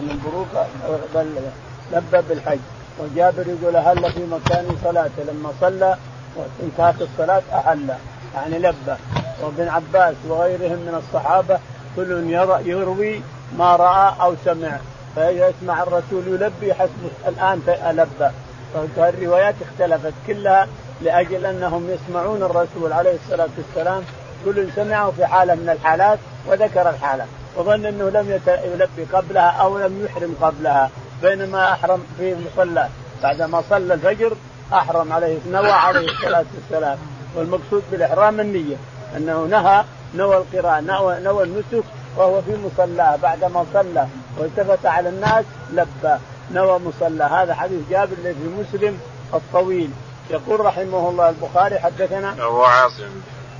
من بروك لبى بالحج. وجابر يقول هل في مكان صلاته لما صلى وانتهت الصلاة أحل يعني لبى. وابن عباس وغيرهم من الصحابة كل يروي ما رأى أو سمع. فيسمع الرسول يلبي حسب الآن لبى فالروايات اختلفت كلها لأجل أنهم يسمعون الرسول عليه الصلاة والسلام. كل سمعه في حالة من الحالات وذكر الحالة. وظن أنه لم يلبي قبلها أو لم يحرم قبلها بينما أحرم في مصلى بعدما صلى الفجر أحرم عليه نوى عليه الصلاة والسلام. والمقصود بالإحرام النية أنه نهى نوى القراءة نوى, نوى النسك وهو في مصلاه بعدما صلى والتفت على الناس لبى نوى مصلى. هذا حديث جابر الذي في مسلم الطويل. يقول رحمه الله البخاري حدثنا أبو عاصم.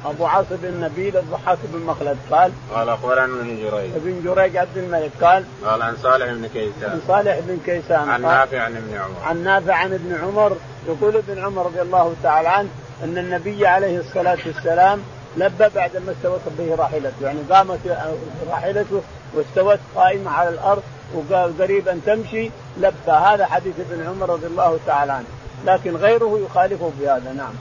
أبو عاصم بن نبيل الضحاك بن مخلد قال قال أخبرنا ابن جريج. ابن جريج عبد الملك قال قال عن صالح بن كيسان. عن صالح بن كيسان عن نافع عن ابن عمر. عن نافع عن ابن عمر. يقول ابن عمر رضي الله تعالى عنه أن النبي عليه الصلاة والسلام لبى بعد ما استوت به راحلته. يعني قامت راحلته واستوت قائمة على الأرض وقال قريبا تمشي لبى. هذا حديث ابن عمر رضي الله تعالى عنه. لكن غيره يخالفه في هذا نعم.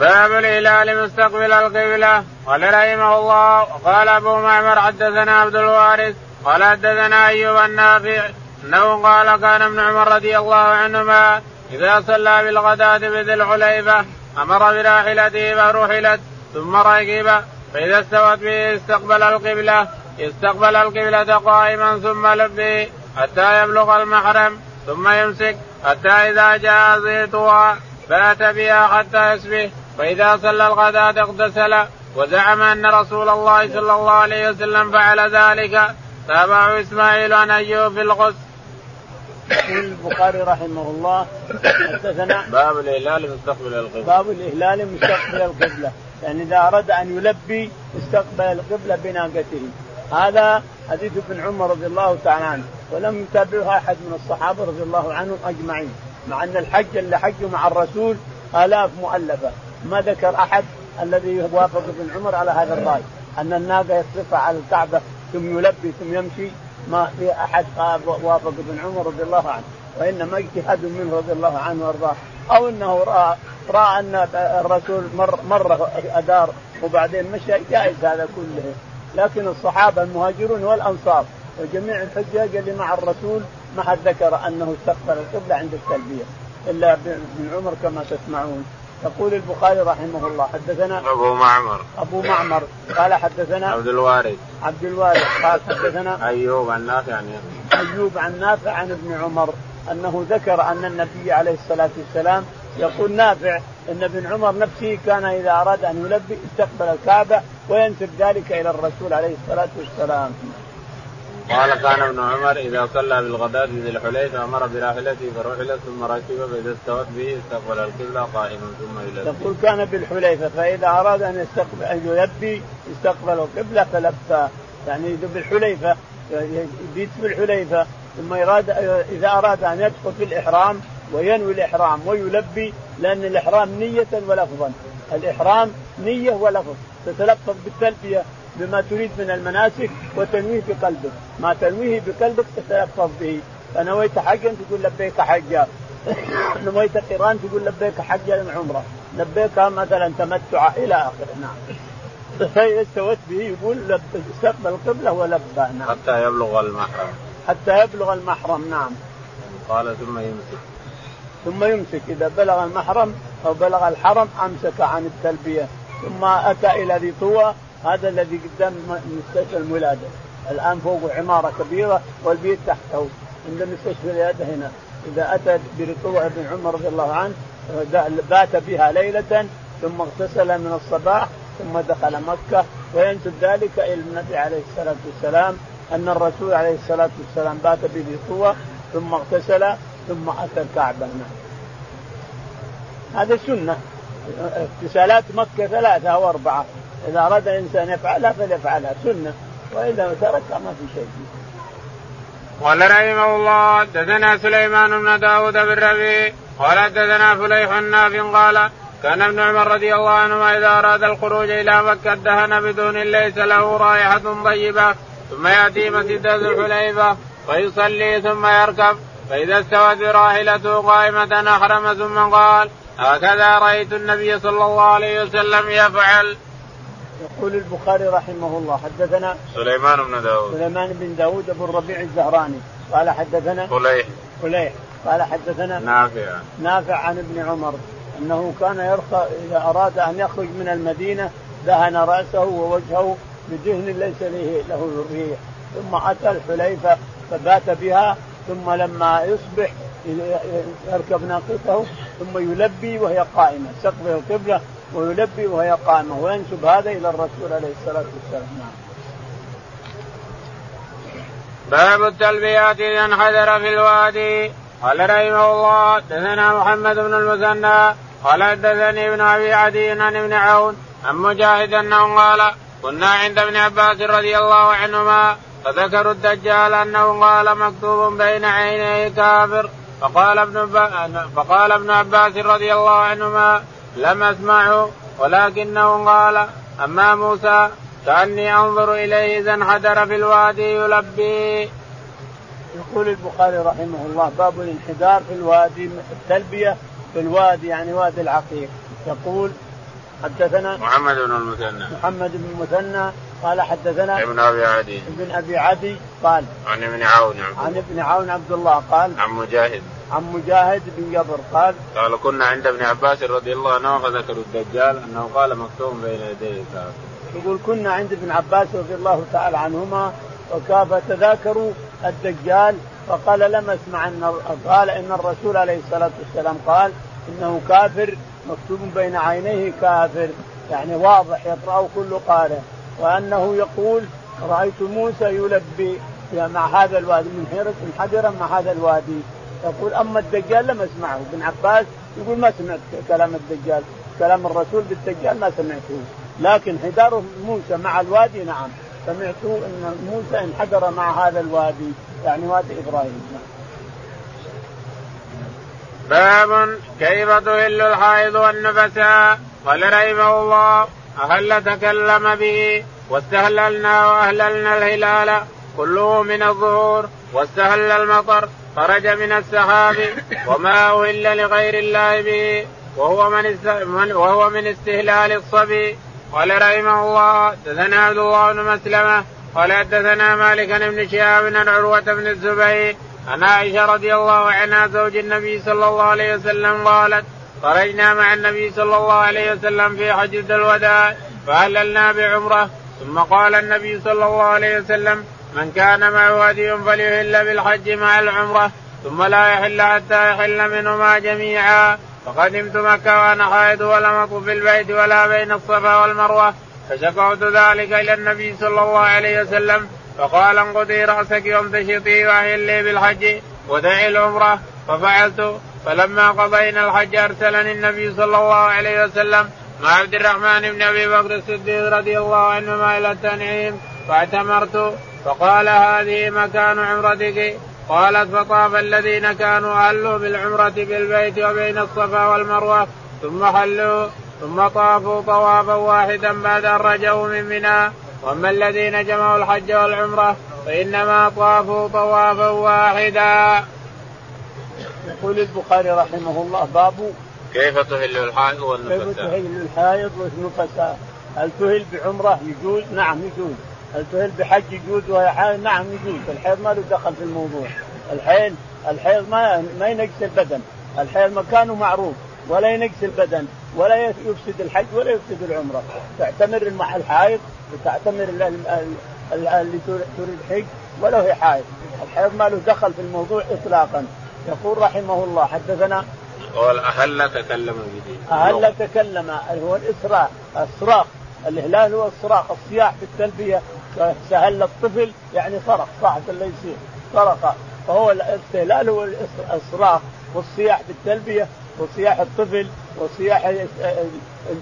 باب الهلال مستقبل القبلة. قال رحمه الله وقال أبو معمر حدثنا عبد الوارث قال حدثنا أيوب النافع أنه قال كان ابن عمر رضي الله عنهما إذا صلى بالغداة بذي الحليفة أمر براحلته فرحلت ثم ركب. فإذا استوت به استقبل القبلة استقبل القبلة قائما ثم لبي حتى يبلغ المحرم ثم يمسك حتى إذا جاء زيتها فات بها حتى يسبه فإذا صلى الغداة اغتسل وزعم أن رسول الله صلى الله عليه وسلم فعل ذلك تابعه إسماعيل عن أيوب في الغسل. يقول البخاري رحمه الله حدثنا باب الإهلال مستقبل القبلة. باب الإهلال مستقبل القبلة. يعني إذا أراد أن يلبي استقبل القبلة بناقته. هذا حديث ابن عمر رضي الله تعالى عنه ولم يتابعه أحد من الصحابة رضي الله عنهم أجمعين مع أن الحج اللي حجوا مع الرسول آلاف مؤلفة. ما ذكر أحد الذي وافق ابن عمر على هذا الرأي. أن الناقة يصرفها على الكعبة ثم يلبي ثم يمشي. ما في أحد وافق ابن عمر رضي الله عنه. وإنما اجتهاد منه رضي الله عنه وأرضاه. أو إنه راى رأى أن الرسول مر مره أدار وبعدين مشى. جائز هذا كله. لكن الصحابة المهاجرون والأنصار وجميع الحجاج اللي مع الرسول ما حد ذكر أنه استقبل القبلة عند التلبية. إلا ابن عمر كما تسمعون. يقول البخاري رحمه الله حدثنا أبو معمر. أبو معمر. قال حدثنا عبد الوارث. عبد الوارث. قال حدثنا أيوب عن نافع عن أيوب عن نافع عن ابن عمر أنه ذكر أن النبي عليه الصلاة والسلام يقول نافع إن ابن عمر نفسه كان إذا أراد أن يلبي استقبل الكعبة وينسب ذلك إلى الرسول عليه الصلاة والسلام. قال كان ابن عمر إذا صلى بالغداة ذي الحليفة أمر براحلته فرحلت ثم ركب فإذا استوت به استقبل القبلة قائما ثم يلبي. يقول كان بالحليفة فإذا أراد أن يستقبل أن يلبي استقبل القبلة فلبى يعني بالحليفة يبيت بالحليفة ثم يراد إذا أراد أن يدخل في الإحرام وينوي الإحرام ويلبي لأن الإحرام نية ولفظا. الإحرام نية ولفظ تتلفظ بالتلبية. بما تريد من المناسك وتنويه بقلبك. ما تنويه بقلبك تتلفظ به. فنويت حجا تقول لبيك حجا نويت قرآن تقول لبيك حجا عمرة. لبيك مثلا تمتع إلى آخره. نعم. فإذا استوت به يقول استقبل القبلة ولبى نعم. حتى يبلغ المحرم. حتى يبلغ المحرم. نعم. قال ثم يمسك. ثم يمسك. إذا بلغ المحرم أو بلغ الحرم أمسك عن التلبية. ثم أتى إلى ذي طوى هذا الذي قدام مستشفى الولادة. الآن فوق عمارة كبيرة والبيت تحته. عند مستشفى الولادة هنا. إذا أتى برطوع بن عمر رضي الله عنه بات بها ليلة ثم اغتسل من الصباح ثم دخل مكة. وينسب ذلك إلى النبي عليه الصلاة والسلام أن الرسول عليه الصلاة والسلام بات بذي طوى ثم اغتسل ثم أتى الكعبه. هذا سنة. اغتسالات مكة ثلاثة أو أربعة. إذا أراد الانسان يفعلها فليفعلها سنة واذا تركها ما في شيء. قال رحمه الله حدثنا سليمان بن داود بن ربيع قال حدثنا فليح نافع قال كان ابن عمر رضي الله عنهما إذا أراد الخروج إلى مكة دهن بدون ليس له رائحة طيبة ثم يأتي مسجد ذو الحليفة فيصلي ثم يركب فإذا استوت براحلته قائمة أحرم ثم قال هكذا رأيت النبي صلى الله عليه وسلم يفعل. يقول البخاري رحمه الله حدثنا سليمان بن داود. سليمان بن داود ابو الربيع الزهراني. قال حدثنا فليح. فليح. قال حدثنا نافع. نافع عن ابن عمر انه كان يرخى اذا اراد ان يخرج من المدينة دهن رأسه ووجهه بدهن ليس له له ريح ثم أتى الحليفة فبات بها ثم لما يصبح يركب ناقته ثم يلبي وهي قائمة. استقبل القبلة ويلبي وهي قائمه وينسب هذا إلى الرسول عليه الصلاة والسلام. نعم. باب التلبيات إذا انحدر في الوادي. قال رحمه الله حدثنا محمد بن المثنى. قال حدثني ابن أبي عدي عن ابن عون عن مجاهد أنه قال كنا عند ابن عباس رضي الله عنهما فذكروا الدجال أنه قال مكتوب بين عينيه كافر. فقال ابن فقال ابن عباس رضي الله عنهما لم أسمعه ولكنه قال أما موسى كاني أنظر إليه إذا انحدر في الوادي يلبي. يقول البخاري رحمه الله باب الانحدار في الوادي التلبية في الوادي يعني وادي العقيق. يقول حدثنا محمد بن المثنى. محمد بن المثنى قال حدثنا ابن أبي عدي. ابن أبي عدي قال عن ابن عون عن ابن عون عبد الله قال عن مجاهد. عن مجاهد بن جبر قال قال كنا عند ابن عباس رضي الله عنه فذكروا الدجال أنه قال مكتوب بين يديه كافر يقول كنا عند ابن عباس رضي الله تعالى عنهما فتذاكروا الدجال؟ فقال لم أسمع أن قال إن الرسول عليه الصلاة والسلام قال إنه كافر مكتوب بين عينيه كافر يعني واضح يقرأه كل قارئ. وأنه يقول رأيت موسى يلبي مع هذا الوادي من حيرة منحدرا مع هذا الوادي. يقول أما الدجال لم أسمعه. ابن عباس يقول ما سمعت كلام الدجال. كلام الرسول بالدجال ما سمعته. لكن حدار موسى مع الوادي نعم. سمعت إن موسى انحدر مع هذا الوادي يعني وادي إبراهيم. نعم. باب كيف تهل الحائض والنفساء قال رحمه الله أهل تكلم به واستهللنا وأهللنا الهلال كله من الظهور واستهل المطر. خرج من السحاب وما أهل لغير الله به وهو من, است... من وهو من استهلال الصبي. قال رحمه الله دثنا عبد الله بن مسلمة قال حدثنا مالك بن شهاب بن عروة بن الزبير عن عائشة رضي الله عنها زوج النبي صلى الله عليه وسلم قالت خرجنا مع النبي صلى الله عليه وسلم في حجة الوداع فهللنا بعمرة. ثم قال النبي صلى الله عليه وسلم من كان معه هدي فليهل بالحج مع العمرة ثم لا يحل حتى يحل منهما جميعا. فقدمت مكة وأنا حائض ولم أطف في البيت ولا بين الصفا والمروة. فشكوت ذلك إلى النبي صلى الله عليه وسلم فقال انقضي رأسك وامتشطي وأهلي بالحج ودعي العمرة. ففعلت فلما قضينا الحج أرسلني النبي صلى الله عليه وسلم مع عبد الرحمن بن أبي بكر الصديق رضي الله عنهما إلى التنعيم فاعتمرت فقال هذه مكان عمرتك قالت فطاف الذين كانوا حلوا بالعمرة بالبيت وبين الصفا والمروة ثم حلوا ثم طافوا طوافا واحدا بعد أن رجعوا من منى وأما الذين جمعوا الحج والعمرة فإنما طافوا طوافا واحدا. يقول البخاري رحمه الله باب كيف تهل الحائض والنفساء؟ كيف تهل الحائض والنفساء؟ هل تهل بعمرة يجوز؟ نعم يجوز. هل تهل بحج يجوز وهي حائض؟ نعم يجوز، الحيض ما له دخل في الموضوع. الحيض الحيض ما ما ينقص البدن، الحيض مكانه معروف. ولا ينقص البدن. ولا يفسد الحج ولا يفسد العمرة، تعتمر مع الحائض وتعتمر اللي تريد حج ولو هي حائض، الحيض ما له دخل في الموضوع اطلاقا. يقول رحمه الله حدثنا قال أهل تكلم به. أهل تكلم. هو الإسراء الصراخ. الإهلال هو الصراخ الصياح في التلبية. سهل الطفل يعني صرخ صاحة اللي يصير. صرخ. فهو الاستهلال هو الصراخ والصياح في التلبية وصياح الطفل وصياح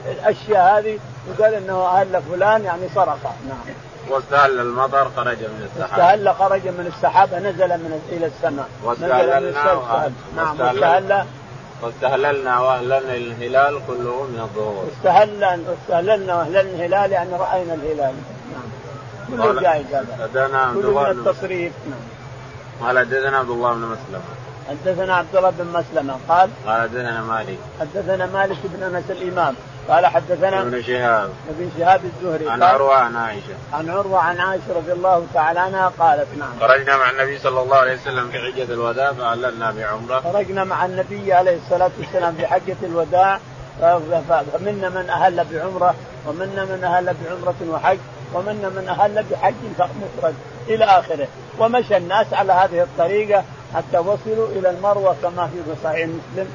الأشياء هذه يقال أنه أهل فلان يعني صرخ. نعم. واستهل المطر خرج من السحاب. استهل خرج من السحاب نزل من إلى السماء. واستهللنا نعم واستهل واستهللنا. وأهللنا الهلال كله من الظهور. استهلنا واستهللنا وأهللنا الهلال يعني رأينا الهلال. كله جائز هذا كله من التصريف. قال حدثنا عبد الله بن مسلم. حدثنا عبد الله بن مسلمه قال قال حدثنا مالك. حدثنا مالك بن أنس الإمام. قال حدثنا ابن شهاب. ابن شهاب الزهري. عن عروة عن عائشة. عن عروة عن عائشة رضي الله تعالى عنها قالت نعم. خرجنا مع النبي صلى الله عليه وسلم في حجة الوداع فأهللنا بعمرة. خرجنا مع النبي عليه الصلاة والسلام في حجة الوداع فمنا من أهل بعمرة ومنا من أهل بعمرة وحج. ومنا من أهل بحج مفرد إلى آخره. ومشى الناس على هذه الطريقة حتى وصلوا إلى المروة كما في صحيح مسلم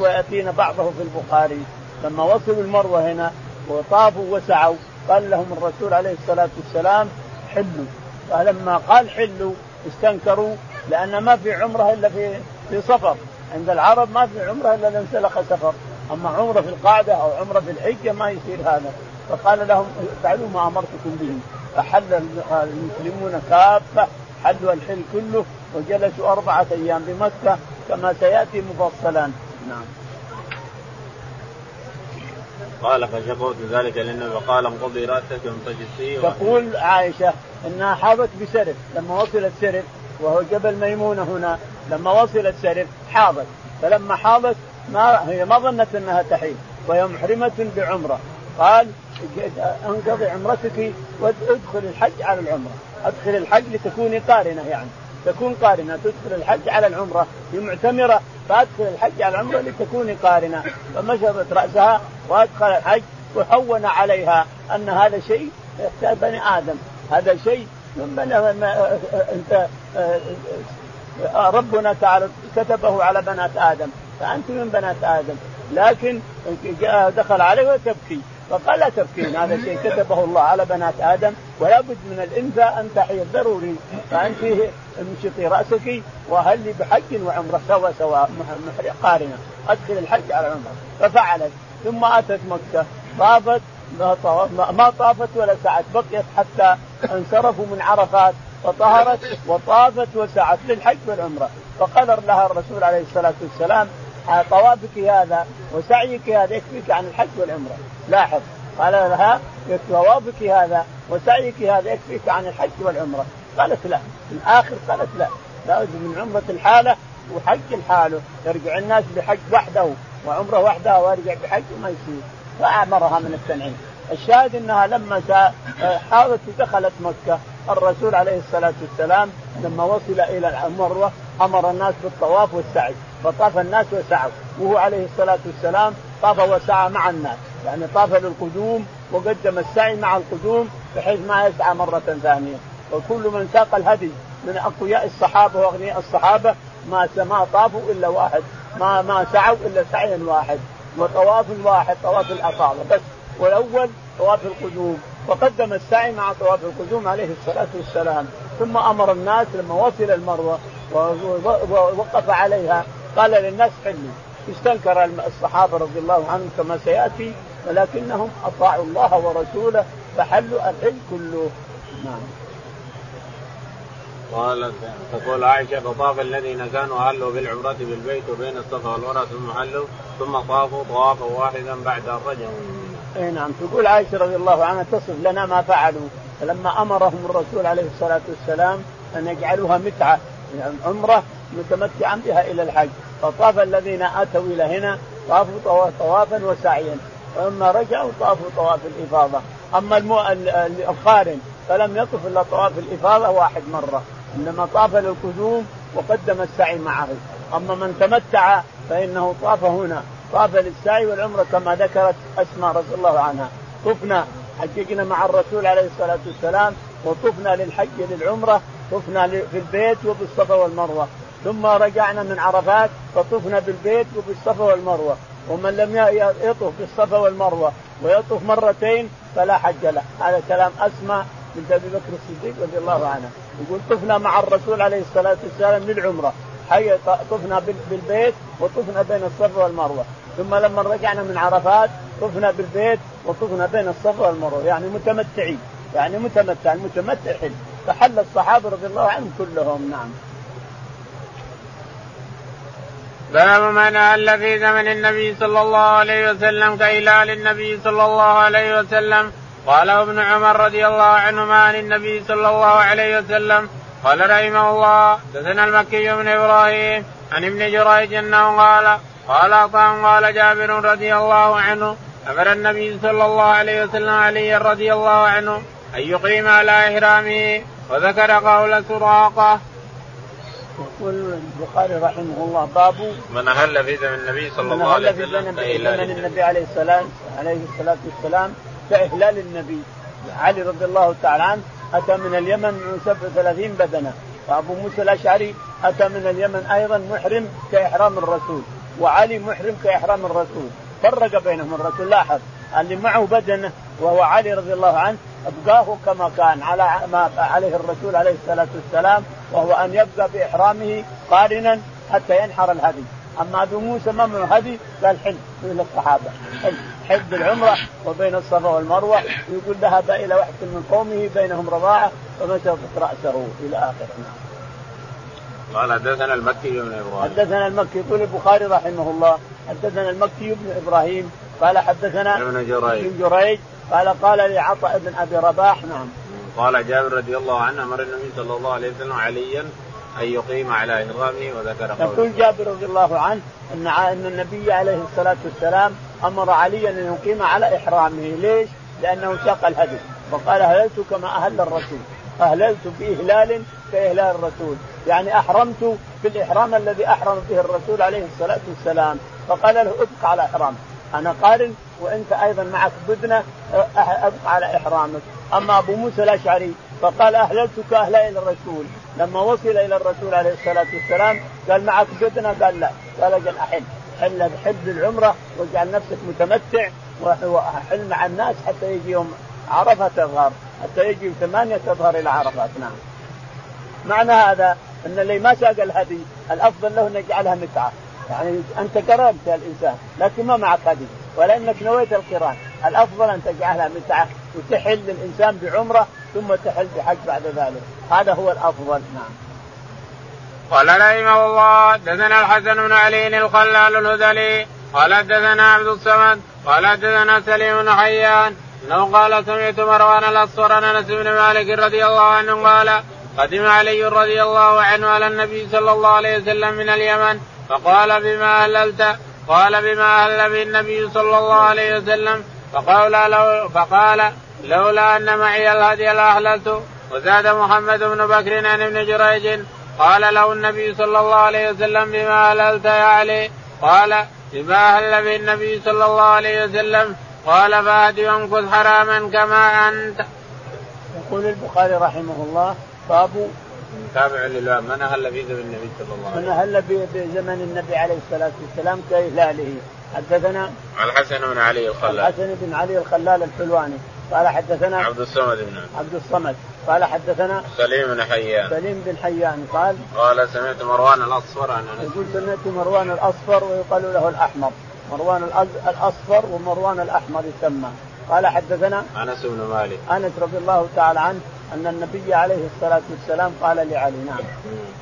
ويأتينا بعضه في البخاري. لما وصلوا المروة هنا وطافوا وسعوا قال لهم الرسول عليه الصلاة والسلام حلوا. فلما قال حلوا استنكروا لأن ما في عمرة إلا في في سفر عند العرب ما في عمرة إلا إذا انسلخ سفر. أما عمرة في القاعدة أو عمرة في الحجة ما يصير هذا. فقال لهم افعلوا ما أمرتكم به. فحل المسلمون كافة حلوا الحل كله وجلسوا أربعة أيام بمكة كما سيأتي مفصلا. نعم. قال فشكوت ذلك للنبي فقال انقضي رأسك وامتشطي تقول عائشة إنها حاضت بسرف. لما وصلت سرف وهو جبل ميمونة هنا لما وصلت سرف حاضت. فلما حاضت ما هي ما ظنت إنها تحيض وهي محرمة بعمرة. قال انقضي عمرتك وادخل الحج على العمرة. ادخل الحج لتكوني قارنة يعني. تكون قارنة تدخل الحج على العمرة. في معتمرة فادخل الحج على العمرة لتكوني قارنة. فمشطت رأسها وادخل الحج وهون عليها أن هذا شيء يحتاج بني آدم. هذا شيء من بني انت ربنا تعالى كتبه على بنات آدم. فأنت من بنات آدم. لكن دخل عليه وتبكي فقال لا تبكين هذا شيء كتبه الله على بنات آدم ولا بد من الإنثى أن تحيض. ضروري. فأنت امشطي رأسك واهلي بحج وعمرة سوا سوا قارنة. أدخل الحج على العمرة. ففعلت. ثم أتت مكة. طافت. ما طافت ولا سعت بقيت حتى انصرفوا من عرفات. فطهرت وطافت وسعت للحج والعمرة. فقال لها الرسول عليه الصلاة والسلام طوافك هذا وسعيك هذا يكفيك عن الحج والعمرة؟ لاحظ. قال لها طوافك هذا وسعيك هذا يكفيك عن الحج والعمرة؟ قالت لا. في الآخر قالت لا. لابد من عمرة الحالة وحج الحاله. يرجع الناس بحج وحده وعمرة وحدها ويرجع بحج ما يصير. فأمرها من التنعيم. الشاهد إنها لما حاضت دخلت مكة الرسول عليه الصلاة والسلام لما وصل إلى المروة أمر الناس بالطواف والسعي فطاف الناس وسعوا. وهو عليه الصلاة والسلام طاف وسعى مع الناس. يعني طاف للقدوم وقدم السعي مع القدوم بحيث ما يسعى مرة ثانية. وكل من ساق الهدي من أقوياء الصحابة وأغنياء الصحابة ما ما طافوا إلا واحد. ما ما سعوا إلا سعيا واحد. وطواف واحد طواف الافاضه بس والأول طواف القدوم. وقدم السعي مع طواف القدوم عليه الصلاة والسلام. ثم أمر الناس لما وصل المروة ووقف عليها. قال للناس حلوا. استنكر الصحابة رضي الله عنهم كما سيأتي ولكنهم أطاعوا الله ورسوله فحلوا الحل كله. نعم. قالت تقول عائشة فطاف الذين كانوا حلوا بالعمرة بالبيت وبين الصفا والمروه ثم حلوا ثم طافوا طوافا واحدا بعد ان رجعوا. اي نعم. تقول عائشة رضي الله عنها تصف لنا ما فعلوا. فلما أمرهم الرسول عليه الصلاة والسلام أن يجعلوها متعة. عمره متمتعا بها إلى الحج. فطاف الذين آتوا إلى هنا طافوا طوافا وسعيا. واما رجعوا طافوا طواف الإفاضة. أما المو... القارن فلم يطف إلا طواف الإفاضة واحد مرة. إنما طاف للقدوم وقدم السعي معه. أما من تمتع فإنه طاف هنا. طاف للسعي والعمرة كما ذكرت أسماء رضي الله عنها. طفنا حججنا مع الرسول عليه الصلاة والسلام وطفنا للحج للعمرة طفنا في البيت وبالصفا والمروة. ثم رجعنا من عرفات فطفنا بالبيت وبالصفا والمروة. ومن لم يطف بالصفا والمروة ويطف مرتين فلا حج له. هذا كلام أسمى بنت أبي بكر الصديق رضي الله عنه. يقول طفنا مع الرسول عليه الصلاة والسلام للعمرة. حي طفنا بالبيت وطفنا بين الصفا والمروة. ثم لما رجعنا من عرفات طفنا بالبيت وطفنا بين الصفا والمروة. يعني متمتعين. يعني متمتع المتمتع حل فحل الصحابة رضي الله عنهم كلهم نعم. باب من أهل في زمن النبي صلى الله عليه وسلم كإلال النبي صلى الله عليه وسلم. قال ابن عمر رضي الله عنهما عن النبي صلى الله عليه وسلم قال رحمه الله دثنا المكي بن إبراهيم عن ابن جريج أنه قال قال عطاء قال جابر رضي الله عنه أمر النبي صلى الله عليه وسلم علي رضي الله عنه أن يقيم على إحرامه وذكر قول سراقة. يقول البخاري رحمه الله باب من أهل في زمن النبي صلى الله عليه وسلم من في زمن النبي عليه السلام عليه الصلاة والسلام كاهلال النبي. علي رضي الله تعالى عنه أتى من اليمن من 37 بدنة. وأبو موسى الأشعري أتى من اليمن أيضا محرم كإحرام الرسول. وعلي محرم كإحرام الرسول. فرق بينهم الرسول لاحظ. اللي معه بدنة وهو علي رضي الله عنه أبقاه كما كان على ما عليه الرسول عليه الصلاة والسلام وهو أن يبقى بإحرامه قارنا حتى ينحر الهدي. أما أبو موسى ما منه هدي قال حل إلى الصحابه حل حل بالعمرة وبين الصفا والمروة ويقول ذهب إلى واحد من قومه بينهم رضاعة فمشط رأسه إلى اخره نعم. قال حدثنا المكي بن إبراهيم. حدثنا المكي يقول البخاري رحمه الله حدثنا المكي بن إبراهيم قال حدثنا ابن جريج. ابن جريج قال قال لي عطاء بن أبي رباح نعم. قال جابر رضي الله عنه أمر النبي صلى الله عليه وسلم عليا أن يقيم على احرامه وذكر قوله. يقول جابر رضي الله عنه إن إن النبي عليه الصلاة والسلام أمر عليا أن يقيم على إحرامه، ليش؟ لأنه ساق الهدي. وقال أهللت كما أهل الرسول، أهللت بإهلال كإهلال الرسول، يعني أحرمت بالإحرام الذي أحرم به الرسول عليه الصلاة والسلام، فقال له ابق على إحرامك، أنا قارن وأنت أيضا معك بدنه ابق على إحرامك، أما أبو موسى الأشعري فقال اهللت كاهلال الرسول، لما وصل إلى الرسول عليه الصلاة والسلام قال معك بدنه قال لا، قال أجل أحل، حل حل العمرة واجعل نفسك متمتع وحل مع الناس حتى يجي يوم عرفة تظهر، حتى يجي ثمانية تظهر إلى عرفات، نعم. معنى هذا أن اللي ما ساق الهدي الأفضل له أن يجعلها متعة. يعني أنت قرنت يا الإنسان لكن ما معك هدي ولأنك نويت القرآن. الأفضل أن تجعلها متعه وتحل الانسان بعمرة ثم تحل بحج بعد ذلك. هذا هو الأفضل نعم. قال رحمه الله دثنا الحسن بن علي الخلال الهذلي قال دثنا عبد الصمد قال دثنا سليم بن حيان إنه قال سمعت مروان الأصفر عن أنس بن مالك رضي الله عنه قال قدم علي رضي الله عنه على النبي صلى الله عليه وسلم من اليمن فقال بما أهللت قال بما أهل به النبي صلى الله عليه وسلم فقال لو فقال لولا أن معي الهدي لأهللت. وزاد محمد بن بكر عن ابن جريج قال له النبي صلى الله عليه وسلم بما أهللت يا علي؟ قال بما أهل به النبي صلى الله عليه وسلم. قال فهدي وامكث حراما كما أنت. يقول البخاري رحمه الله باب تابع لله من أهل في زمن النبي صلى الله عليه وسلم. من أهل بزمن النبي عليه الصلاة والسلام كاهلاله حدثنا الحسن بن علي الخلال. الحسن بن علي الخلال الحلواني. قال حدثنا عبد الصمد بن عبد الصمد. قال حدثنا سليم بن حيان. سليم بن حيان. قال قال سمعت مروان الأصفر عن أنس. يقول سمعت مروان الأصفر ويقال له الأحمر. مروان الأصفر ومروان الأحمر يسمى. قال حدثنا أنس بن مالك أنس رضي الله تعالى عنه أن النبي عليه الصلاة والسلام قال لعلي نعم.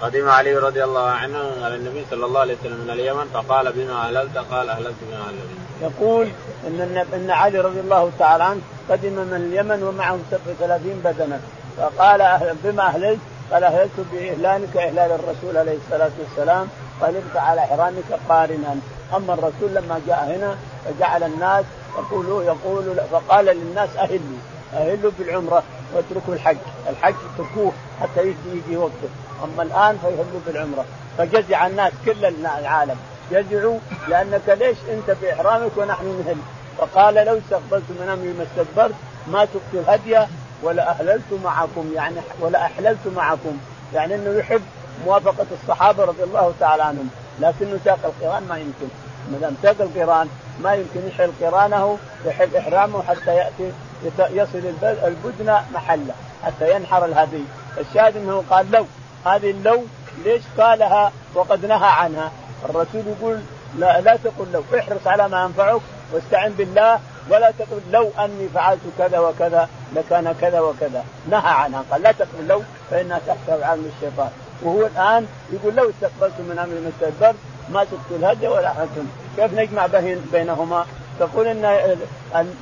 قدم علي رضي الله عنه على النبي صلى الله عليه وسلم من اليمن فقال بما أهللت قال أهللت بما أهللت. يقول إن إن علي رضي الله تعالى عنه قدم من اليمن ومعه 37 بدنه فقال أهل بما أهللت؟ قال أهللت باهلالك إهلال الرسول عليه الصلاة والسلام ابقى على حرامك قارنا أما الرسول لما جاء هنا فجعل الناس يقولوا يقول فقال للناس أهلوا. أهلوا بالعمرة واتركوا الحج، الحج اتركوه حتى يجي يجي وقته، أما الآن فيهلوا بالعمرة، فجزع الناس كل العالم. جزعوا لأنك ليش أنت بإحرامك ونحن نهل؟ فقال لو استقبلت من أمري ما استدبرت ما سقت الهدي ولا اهللت معكم. يعني ولا أحللت معكم، يعني إنه يحب موافقة الصحابة رضي الله تعالى عنهم، لكنه ساق القرآن ما يمكن، ما دام ساق القرآن ما يمكن يحل قرانه يحل إحرامه حتى يأتي يصل البدن محله حتى ينحر الهدي. الشاهد أنه قال لو هذه اللو ليش قالها وقد نهى عنها؟ الرسول يقول لا, لا تقل لو احرص على ما ينفعك واستعن بالله ولا تقل لو أني فعلت كذا وكذا لكان كذا وكذا. نهى عنها قال لا تقل لو فإنها تحت علم الشيطان. وهو الآن يقول لو استقبلت من امري ما استدبرت ما سقت الهدي ولا حكم. كيف نجمع بينهما؟ تقول إن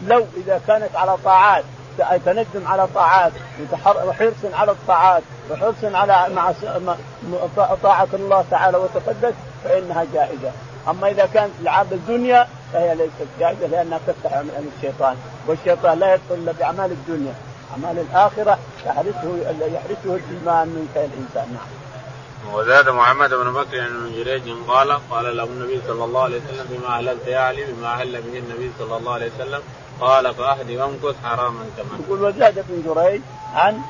لو إذا كانت على طاعات تندم على طاعات وحرص على الطاعات وحرص على مع طاعة الله تعالى وتقدس فإنها جائزة. أما إذا كانت لعاب الدنيا فهي ليست جائزة لأنها تفتح عن الشيطان. والشيطان لا يدخل إلا بأعمال الدنيا. أعمال الآخرة يحرسه يحرسه الإيمان من الإنسان. نعم. وزاد محمد بن بكر عن جريج قال قال له النبي صلى الله عليه وسلم بما أهللت يا علي بما أهل به النبي صلى الله عليه وسلم قال فأهدي وامكث حراما كما يقول وزاد بن جريج عن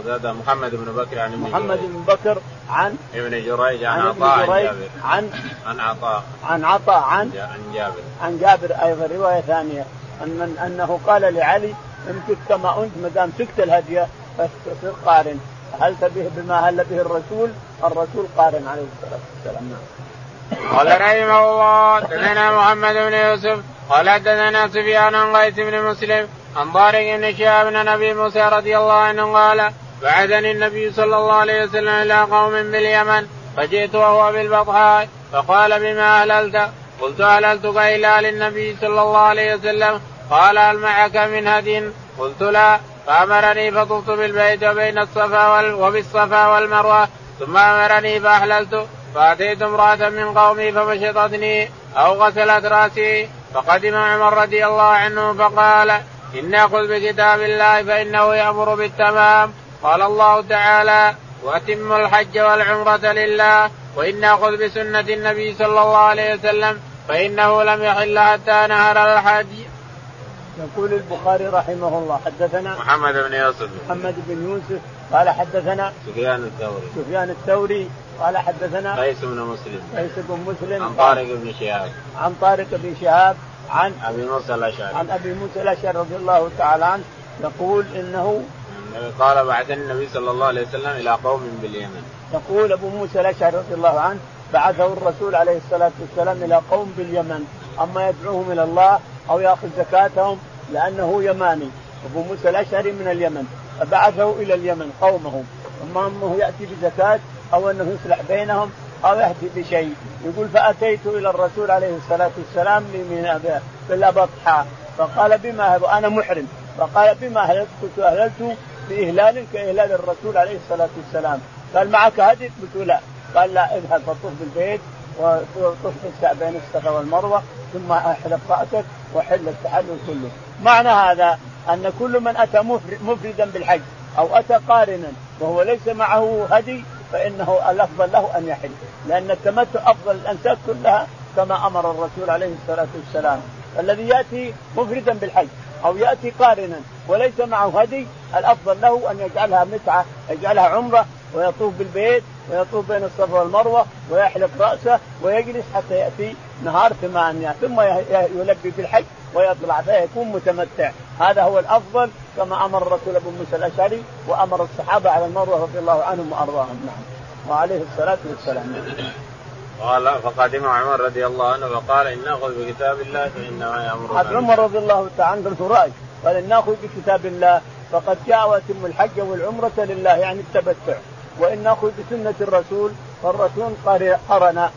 وزاد محمد بن بكر عن ابن محمد بن بكر عن ابن جريج عن عطاء عن جابر. عن عن عطاء. عن عطاء عن عن جابر. عن جابر. أيضا رواية ثانية. ان أنه قال لعلي امسك كما أنت ما دام سكت الهدي فاصير قارن. هل به بما هل به الرسول؟ الرسول قارن عليه الصلاة والسلام. نعم. قال رحمه الله دثنا محمد بن يوسف قال حدثنا سفيان عن قيس بن مسلم عن طارق بن شهاب بن أبي موسى رضي الله عنه قال بعثني النبي صلى الله عليه وسلم إلى قوم باليمن فجئت وهو بالبطحاء فقال بما أهللت؟ قلت أهللتك إلى للنبي صلى الله عليه وسلم. قال هل معك من هدي؟ قلت لا. فأمرني فطفت بالبيت وبين الصفا وبالصفا والمروة ثم أمرني فأحللت فأتيت امرأة من قومي فمشطتني أو غسلت رأسي فقدم عمر رضي الله عنه فقال إن خذ بكتاب الله فإنه يأمر بالتمام. قال الله تعالى وأتم الحج والعمرة لله وإن خذ بسنة النبي صلى الله عليه وسلم فإنه لم يحل حتى نهر الحج. يقول البخاري رحمه الله حدثنا محمد بن يوسف. محمد بن يوسف قال حدثنا سفيان الثوري. سفيان الثوري قال حدثنا قيس بن مسلم. قيس بن مسلم عن طارق بن شهاب. عن طارق بن شهاب عن أبي موسى الأشعري. عن أبي موسى الأشعري رضي الله تعالى عنه يقول إنه قال بعثني النبي صلى الله عليه وسلم إلى قوم باليمن. يقول أبو موسى الأشعري رضي الله عنه بعثه الرسول عليه الصلاة والسلام إلى قوم باليمن أما يدعوهم إلى الله أو يأخذ زكاتهم لأنه يماني. أبو موسى الأشعري من اليمن. فبعثه إلى اليمن قومه أما انه يأتي بزكاة أو أنه يصلح بينهم أو يأتي بشيء. يقول فأتيت إلى الرسول عليه الصلاة والسلام من بالابطحاء فقال بما وأنا محرم. فقال بما اهللت قلت أهللت بإهلال كإهلال الرسول عليه الصلاة والسلام. قال معك هدي؟ قلت لا. قال لا اذهب فطف بالبيت وطف بين الصفا والمروة ثم أحلق رأسك وحل التحلل كله. معنى هذا أن كل من أتى مفردا بالحج أو أتى قارنا وهو ليس معه هدي فإنه الأفضل له أن يحل. لأن التمتع أفضل الانساك كلها كما أمر الرسول عليه الصلاة والسلام. الذي يأتي مفردا بالحج أو يأتي قارنا وليس معه هدي الأفضل له أن يجعلها متعة يجعلها عمرة ويطوف بالبيت ويطوف بين الصفا والمروة ويحلق رأسه ويجلس حتى يأتي نهار ثمانيه ثم يلبي بالحج ويطلع فيكون متمتع. هذا هو الأفضل كما أمر الرسول أبو موسى الأشعري وأمر الصحابة على المروة رضي الله عنهم وأرضاهم. نعم. وعليه الصلاة والسلام. قال فقدم عمر رضي الله عنه فقال إن نأخذ بكتاب الله فإنما يامر عمر رضي الله تعالى عنه راي قال إن نأخذ بكتاب الله فقد جاء واتم الحج والعمرة لله يعني التمتع. وإن نأخذ بسنة الرسول فالرسول قرن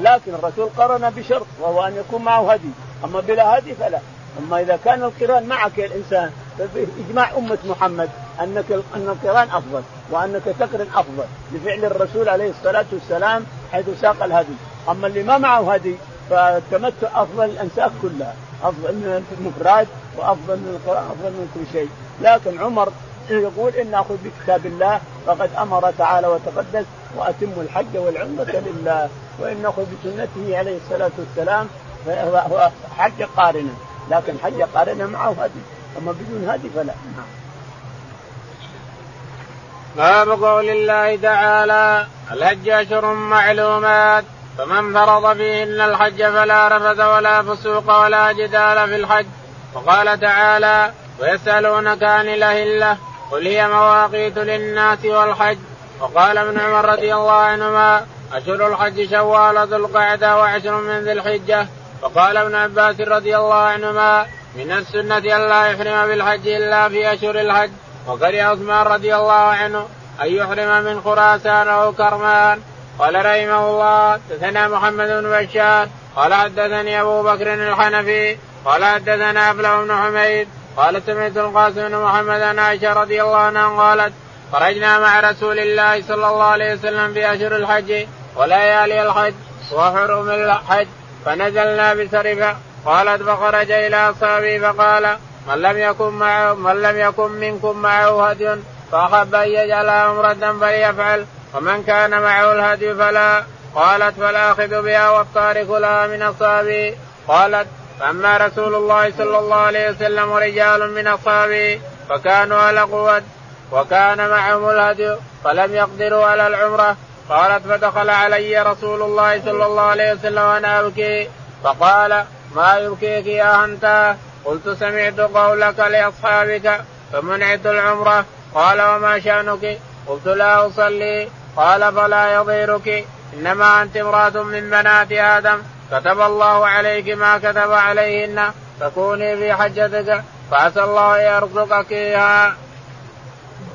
لكن الرسول قرن بشرط وهو أن يكون معه هدي. أما بلا هدي فلا. أما إذا كان القران معك يا الإنسان فبإجماع أمة محمد أنك أن القران أفضل وأنك تقرن أفضل لفعل الرسول عليه الصلاة والسلام حيث ساق الهدي. أما اللي ما معه هدي فالتمتع أفضل الأنساك كلها. أفضل من المفراد وأفضل من القرآن افضل من كل شيء. لكن عمر يقول إن أخذ بكتاب الله فقد أمر تعالى وتقدس وأتم الحج والعمرة لله. وإن أخذ بسنته عليه الصلاة والسلام فهو حج قارنا. لكن حج قارنا معه هدي. أما بدون هدي فلا. باب قول الله تعالى الحج اشهر معلومات فمن فرض فيهن الحج فلا رفث ولا فسوق ولا جدال في الحج. وقال تعالى ويسألونك عن الأهلة. قل هي مواقيت للناس والحج. وقال ابن عمر رضي الله عنهما أشهر الحج شوال ذو القعدة وعشر من ذي الحجة. وقال ابن عباس رضي الله عنهما من السنة أن لا يحرم بالحج إلا في أشهر الحج. وكره عثمان رضي الله عنه أن يحرم من خراسان أو كرمان. قال رحمه الله حدثنا محمد بن بشار. قال حدثني أبو بكر الحنفي. قال حدثنا أبلغ بن حميد. قال سمعت القاسم بن محمد عن عائشة رضي الله عنها قالت خرجنا مع رسول الله صلى الله عليه وسلم في أشهر الحج وليالي الحج وحرم الحج فنزلنا بسرفة قالت فخرج إلى أصحابه فقال من لم يكن معه من لم يكن منكم معه هدي فأحب أن يجعل عمرة فليفعل ومن كان معه الهدي فلا. قالت فالاخذ بها والتارك لها من أصحابه. قالت فأما رسول الله صلى الله عليه وسلم ورجال من أصحابه فكانوا على قوة وكان معهم الهدي فلم يقدروا على العمرة. قالت فدخل علي رسول الله صلى الله عليه وسلم وأنا أبكي. فقال ما يبكيك يا أنت؟ قلت سمعت قولك لأصحابك فمنعت العمرة؟ قال وما شأنك؟ قلت لا أصلي. قال فلا يضيرك إنما أنت امرأة من بنات آدم. كتب الله عليك ما كتب عليهن فكوني في حجتك فعسى الله يرزقك إياها.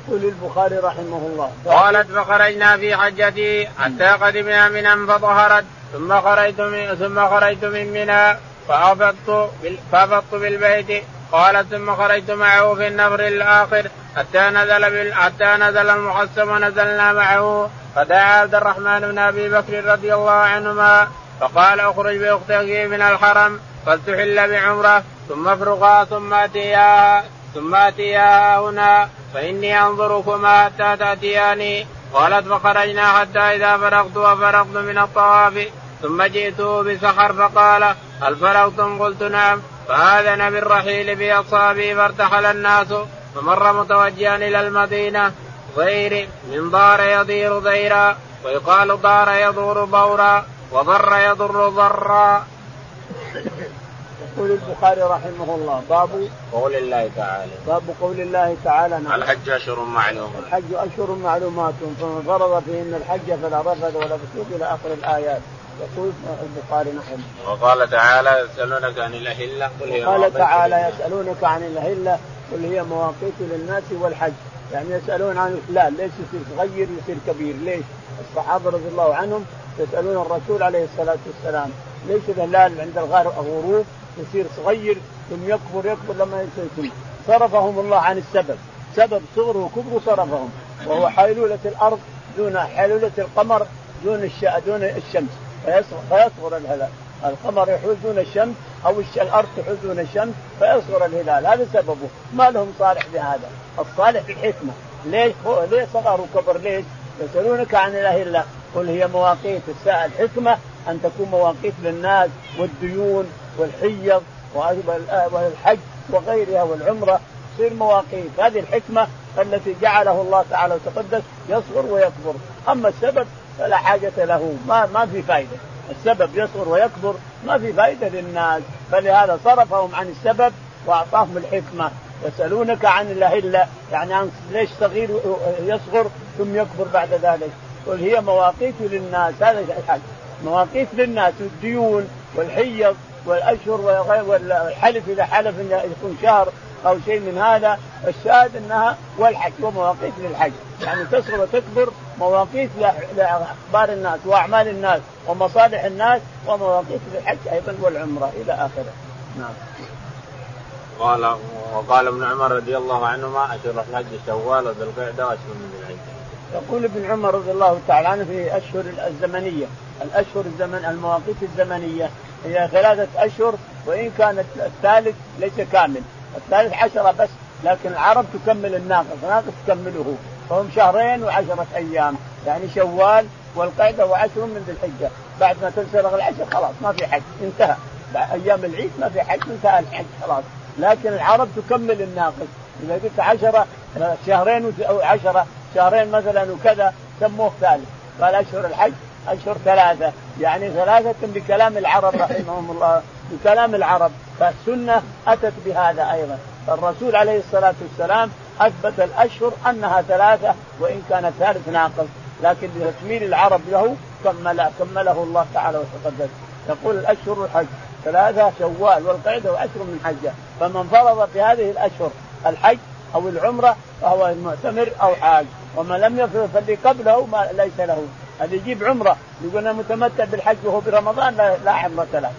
يقول البخاري رحمه الله. قالت فخرجنا في حجتي حتى قدمنا منى فظهرت ثم خرجت من ثم خرجت من منى فأفضت فأفضت بالبيت. قالت ثم خرجت معه في النفر الآخر حتى نزل بال... حتى نزل المحسم ونزلنا معه. فدعا عبد الرحمن بن أبي بكر رضي الله عنهما فقال اخرج بأختك من الحرم فلتحل بعمرة ثم افرقا ثم اتياها ثم اتياها هنا فإني أنظركما حتى تأتياني. قالت فخرجنا حتى إذا فرغت وفرغت من الطواف ثم جئته بسحر فقال هل فرغتم؟ قلت نعم. فآذن بالرحيل بأصحابه فارتحل الناس فمر متوجها إلى المدينة غير من دار يضير ضيرا ويقال دار يضور بورا وضر يضر ضرا. يقول البخاري رحمه الله باب قول الله تعالى. باب قول الله تعالى نعم. الحج أشهر معلومات. الحج أشهر معلومات فمن فرض فيهن الحج فلا رفث ولا فسوق إلى آخر الآيات. يقول البخاري نحن وقال تعالى يسألونك عن الأهلة قل هي قال تعالى يسألونك عن الأهلة قل هي مواقيت للناس والحج. يعني يسألون عن الهلال ليش يصير صغير يصير كبير. ليش؟ الصحابة رضي الله عنهم يسألون الرسول عليه الصلاة والسلام ليش الهلال عند الغروب يصير صغير ثم يكبر يكبر لما يصير صرفهم الله عن السبب. سبب صغره وكبره صرفهم. وهو حيلولة الأرض دون حيلولة القمر دون الش... دون الشمس. فيصغر الهلال. القمر يحول دون الشمس أو الأرض تحول دون الشمس فيصغر الهلال. هذا سببه. ما لهم صالح بهذا؟ الصالح الحكمه ليش ليش صغر وكبر؟ ليش؟ يسألونك عن الاهله قل هي مواقيت الساعة الحكمة أن تكون مواقيت للناس والديون والحيض والحج وغيرها والعمرة. تصير مواقيت. هذه الحكمة التي جعله الله تعالى وتقدس يصغر ويكبر. أما السبب فلا حاجة له. ما ما في فائدة السبب يصغر ويكبر. ما في فائدة للناس. فلهذا صرفهم عن السبب وأعطاهم الحكمة. يسألونك عن الأهلة. يعني عن ليش صغير يصغر ثم يكبر بعد ذلك؟ قل هي مواقيت للناس هذا الحج مواقيت للناس الديون والحيض والأشهر والحلف إذا حلف إنه يكون شهر أو شيء من هذا الشاهد إنها والحج ومواقيت للحج. يعني تصغر وتكبر مواقيت لأخبار الناس وأعمال الناس ومصالح الناس ومواقيت للحج أيضا والعمرة إلى آخره. نعم. قال وقال ابن عمر رضي الله عنهما أشهر الحج شوال وذو القعدة واشهر من الحج يقول ابن عمر رضي الله تعالى عنه في أشهر الزمنية الأشهر الزمن المواقيت الزمنية هي ثلاثة أشهر وإن كان الثالث ليس كامل. الثالث عشرة بس لكن العرب تكمل الناقص الناقص تكمله. فهم شهرين وعشرة أيام يعني شوال والقعدة وعشر من ذي الحجة. بعد ما تنسلغ العشر خلاص ما في حج انتهى. أيام العيد ما في حج انتهى الحج خلاص. لكن العرب تكمل الناقص. إذا قلت عشرة شهرين أو عشرة شهرين مثلا وكذا سموه ثالث؟ قال أشهر الحج أشهر ثلاثة. يعني ثلاثة بكلام العرب رحمهم الله بكلام العرب. فالسنة أتت بهذا أيضا. فالرسول عليه الصلاة والسلام أثبت الأشهر أنها ثلاثة وإن كان الثالث ناقص. لكن لتكميل العرب له كمل كمله الله تعالى وتقدس يقول الأشهر الحج. ثلاثة شوال والقعدة وعشر من حجة. فمن فرض في هذه الأشهر الحج أو العمرة فهو معتمر أو حاج. ومن لم يفرض فاللي قبله ما ليس له. هذا يجيب عمرة. يقول أنا متمتع بالحج وهو برمضان لا, لا عمرة له.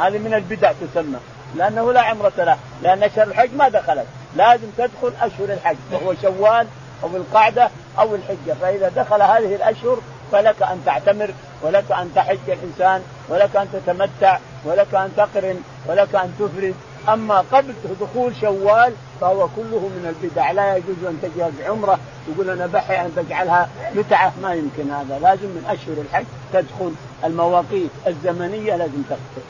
هذه من البدع تسمى. لأنه لا عمرة له. لأن اشهر الحج ما دخلت. لازم تدخل أشهر الحج. وهو شوال أو القعدة أو الحجة. فإذا دخل هذه الأشهر فلك أن تعتمر ولك أن تحج الإنسان ولك أن تتمتع ولك أن تقرن ولك أن تفرد. أما قبل دخول شوال فهو كله من البدع. لا يجوز أن تجعل عمرة يقول أنا بحي أن تجعلها متعة. ما يمكن هذا. لازم من أشهر الحج تدخل المواقيت الزمنية. لازم تدخل.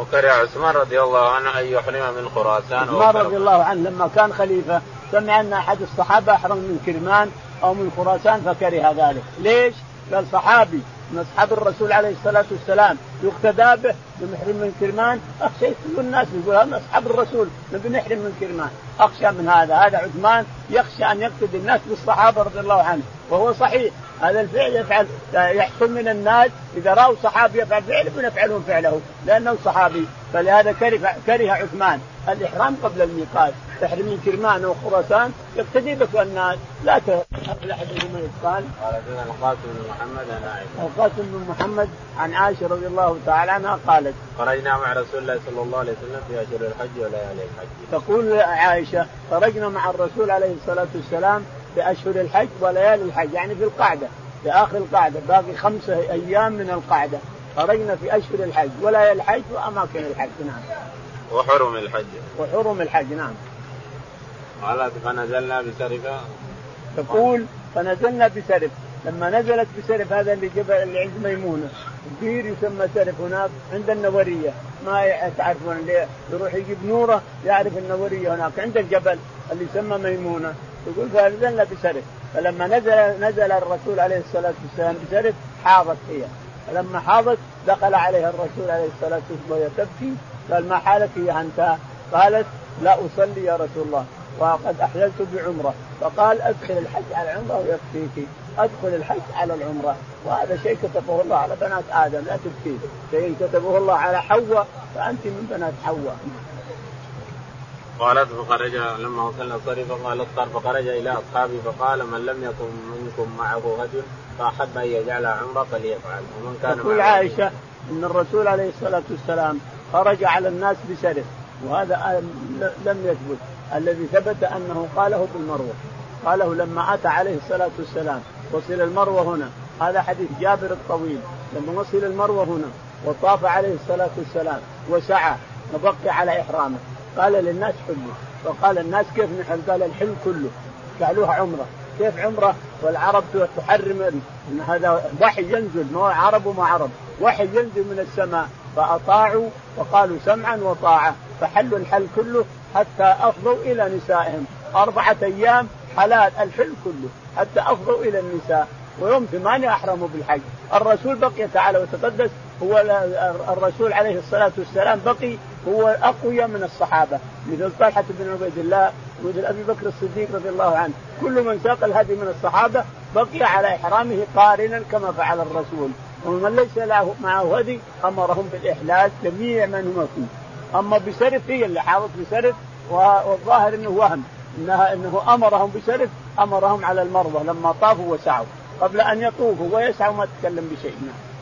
وكره عثمان رضي الله عنه أن يحرم من خراسان عثمان رضي الله عنه لما كان خليفة سمع أن أحد الصحابة أحرم من كرمان أو من خراسان فكره ذلك، ليش؟ قال صحابي من أصحاب الرسول عليه الصلاة والسلام. يقتدى به بمحرم من كرمان. أخشى كل الناس يقول هذا أصحاب الرسول نبي نحرم من كرمان. أخشى من هذا. هذا عثمان يخشى أن يقتدي الناس بالصحابة رضي الله عنهم. وهو صحيح. هذا الفعل يفعل يحصل من الناس إذا رأوا صحابي يفعل فعل يفعلون فعله لأنه صحابي. فلهذا كره كره عثمان الإحرام قبل الميقات. تحرم من كرمان وخراسان يقتدي بك الناس لا تقبل احدهما قال قال القاسم بن محمد عن عائشة القاسم بن محمد عن عائشة رضي الله تعالى عنها قالت خرجنا مع رسول الله صلى الله عليه وسلم في أشهر الحج وليالي الحج تقول عائشة خرجنا مع الرسول عليه الصلاة والسلام في أشهر الحج وليالي الحج يعني في القعدة في آخر القعدة باقي خمسه أيام من القعدة خرجنا في أشهر الحج وليالي الحج وأماكن الحج نعم. وحرم الحج. وحرم الحج نعم. قالت فنزلنا بسرفة تقول فنزلنا بسرف لما نزلت بسرف هذا اللي جبل اللي عند ميمونة. بير يسمى سرف هناك عند النورية. ما تعرفون اللي يروح يجيب نوره يعرف النورية هناك. عند الجبل اللي يسمى ميمونة. يقول فنزلنا بسرف فلما نزل نزل الرسول عليه الصلاة والسلام بسرف حاضت هي. فلما حاضت دخل عليها الرسول عليه الصلاة والسلام وهي تبكي. قال ما حالك يا أنت؟ قالت لا أصلي يا رسول الله. وقد أحللت بعمرة. فقال أدخل الحج على العمرة ويكفيك. أدخل الحج على العمرة. وهذا شيء كتبه الله على بنات آدم لا تبكي. شيء كتبه الله على حواء فأنت من بنات حواء. قالت فخرج لما وصلنا الصريف قال اصطر فخرج إلى أصحابه فقال من لم يكن منكم معه هدي فأحب أن يجعل عمرة فليفعل. ومن كان تقول عائشة إن الرسول عليه الصلاة والسلام خرج على الناس بسرف وهذا لم يثبت. الذي ثبت أنه قاله بالمروة. قاله لما أتى عليه الصلاة والسلام وصل المروة هنا. هذا حديث جابر الطويل. لما وصل المروة هنا وطاف عليه الصلاة والسلام وسعى وبقي على إحرامه. قال للناس حلوا فقال الناس كيف نحل؟ قال الحل كله. جعلوها عمرة. كيف عمرة؟ والعرب تحرم إن هذا وحي ينزل ما عرب وما عرب. وحي ينزل من السماء. فأطاعوا وقالوا سمعا وطاعة. فحلوا الحل كله حتى أفضوا إلى نسائهم. أربعة أيام حلال الحل كله حتى أفضوا إلى النساء. ويوم ثمانية أحرموا بالحج. الرسول بقي تعالى وتقدس. هو الرسول عليه الصلاة والسلام بقي هو أقوياء من الصحابة. مثل طلحة بن عبيد الله ومثل أبي بكر الصديق رضي الله عنه. كل من ساق الهدي من الصحابة بقي على إحرامه قارنا كما فعل الرسول. ومن ليس له معه هدي أمرهم بالإحلال جميع من هم فيه. أما بسرف هي اللي حاضت بسرف والظاهر أنه وهم انها إنه أمرهم بسرف أمرهم على المرضى لما طافوا وسعوا قبل أن يطوفوا ويسعوا ما تكلم بشيء نعم.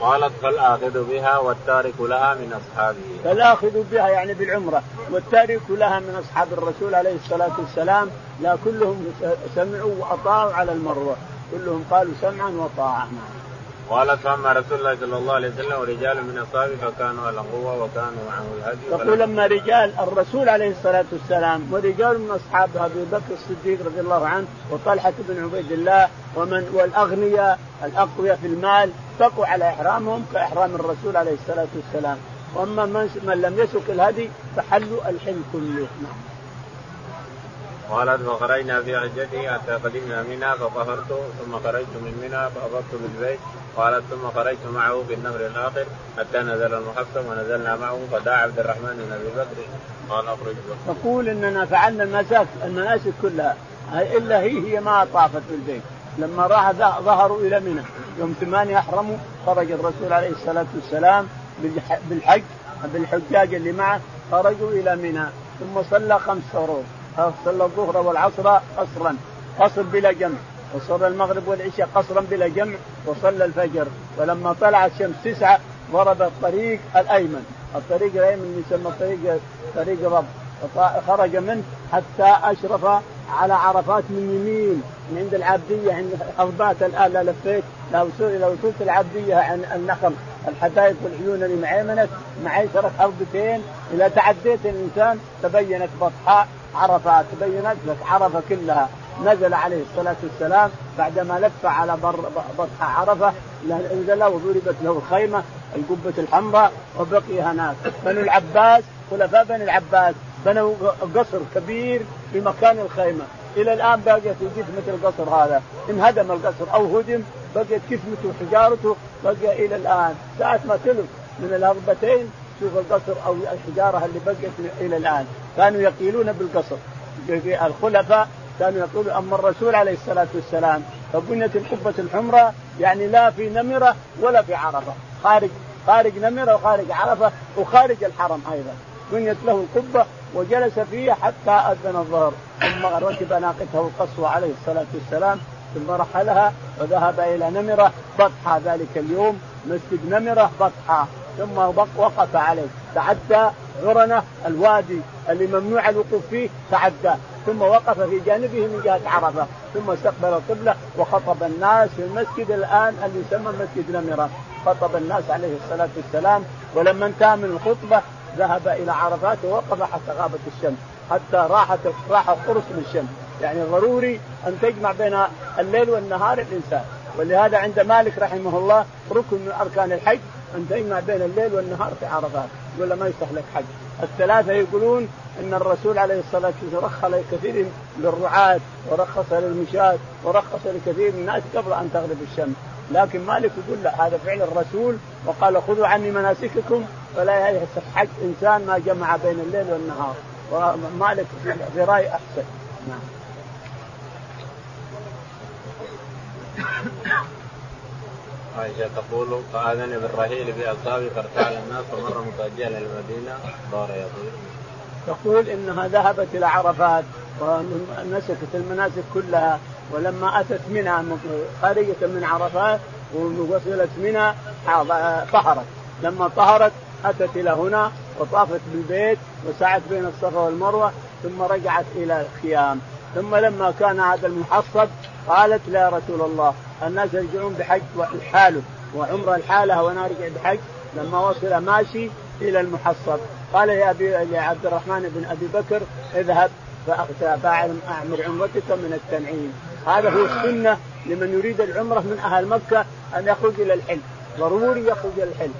قالت فالاخذ بها والتارك لها من أصحابه. فالاخذ بها يعني بالعمرة والتارك لها من أصحاب الرسول عليه الصلاة والسلام لا كلهم سمعوا وأطاعوا على المروه كلهم قالوا سمعا وطاعه نعم. قالت فاما رسول الله صلى الله عليه وسلم ورجال من أصحابه فكانوا على قوه وكانوا معه الهدي. تقول اما رجال الرسول عليه الصلاة والسلام ورجال من اصحابه أبي بكر الصديق رضي الله عنه وطلحة بن عبيد الله ومن والأغنياء الأقوياء في المال بقوا على إحرامهم كإحرام الرسول عليه الصلاة والسلام. وأما من لم يسك الهدي فحلوا الحل كله. نعم. قالت فخرجنا في حجته حتى قدمنا منى فطهرت ثم خرجت من منى فأفضت بالبيت قالت ثم خرجت معه في النهر الآخر حتى نزل المحصن ونزلنا معه فدعا عبد الرحمن بن أبي بكر قال أخرج تقول إننا فعلنا المناسك المناسك كلها إلا هي هي ما طافت بالبيت لما راح ظهروا إلى منى. يوم ثمانية أحرموا خرج الرسول عليه الصلاة والسلام بالحج بالحجاج اللي معه خرجوا إلى منى. ثم صلى خمس فروض صلى الظهر والعصر قصرا قصر بلا جمع. وصلى المغرب والعشاء قصرا بلا جمع وصلى الفجر. ولما طلعت الشمس تسعة ضرب الطريق الأيمن. الطريق الأيمن يسمى طريق طريق رب خرج منه حتى أشرف على عرفات من يمين من عند العبدية عند حربات الان لا لفيت لو وصلت العبدية عن النخل الحدائق والعيون اللي معيمنك معيشرك حربتين إذا تعديت الإنسان تبينت بطحاء عرفات تبينت لك عرفة كلها. نزل عليه الصلاة والسلام بعدما لف على بر بطحاء عرفة إنزل وضربت له الخيمة القبة الحمراء وبقي هناك بنو العباس خلفاء بني العباس بنوا قصر كبير في مكان الخيمة. إلى الآن بقيت جثمه القصر هذا. انهدم القصر أو هدم بقيت كسمته وحجارته بقي إلى الآن. ساعة ما تلف من الهضبتين شوف القصر أو الحجارة اللي بقيت إلى الآن. كانوا يقيلون بالقصر. الخلفاء كانوا يقولون أما الرسول عليه الصلاة والسلام فبنيت القبة الحمراء يعني لا في نمرة ولا في عرفة. خارج خارج نمرة وخارج عرفة وخارج الحرم أيضا. بنيت له القبة وجلس فيها حتى أذن الظهر. ثم ركب ناقته القصوى عليه الصلاة والسلام ثم رحلها وذهب إلى نمرة بطحى ذلك اليوم. مسجد نمرة بطحى. ثم وقف عليه. تعدى عرنه الوادي اللي ممنوع الوقوف فيه تعدى. ثم وقف في جانبه من جهة عرفة ثم استقبل القبلة وخطب الناس في المسجد الآن اللي يسمى مسجد نمرة. خطب الناس عليه الصلاة والسلام ولما انتهى من الخطبة ذهب إلى عرفات ووقف حتى غابت الشمس حتى راحت راح قرص من الشمس. يعني ضروري أن تجمع بين الليل والنهار الإنسان. ولهذا عند مالك رحمه الله ركن من أركان الحج أن تجمع بين الليل والنهار في عرفات. ولا ما يصح لك حج. الثلاثة يقولون أن الرسول عليه الصلاة والسلام رخص لكثير للرعاة ورخص للمشاة ورخص لكثير من الناس قبل أن تغرب الشمس. لكن مالك يقول لا هذا فعل الرسول وقال خذوا عني مناسككم فلا يصح حج إنسان ما جمع بين الليل والنهار. ومالك في رأي أحسن. نعم. عائشة تقول فأذن بالرحيل بأصحابي فارتحل الناس ومر متوجها إلى المدينة. دار يطير. تقول إنها ذهبت إلى عرفات ونسكت المناسك كلها ولما أتت منى خارجة من عرفات ووصلت منى طهرت. لما طهرت أتت إلى هنا وطافت بالبيت وسعت بين الصفا والمروة ثم رجعت إلى الخيام. ثم لما كان هذا المحصب قالت لا رسول الله الناس يرجعون بحج حاله وعمره الحالة وأنا أرجع بحج لما وصل ماشي إلى المحصب. قال يا ابي يا عبد الرحمن بن أبي بكر اذهب فاعمر عمرتك من التنعيم. هذا هو السنة لمن يريد العمرة من أهل مكة أن يخرج إلى الحل ضروري يخرج إلى الحل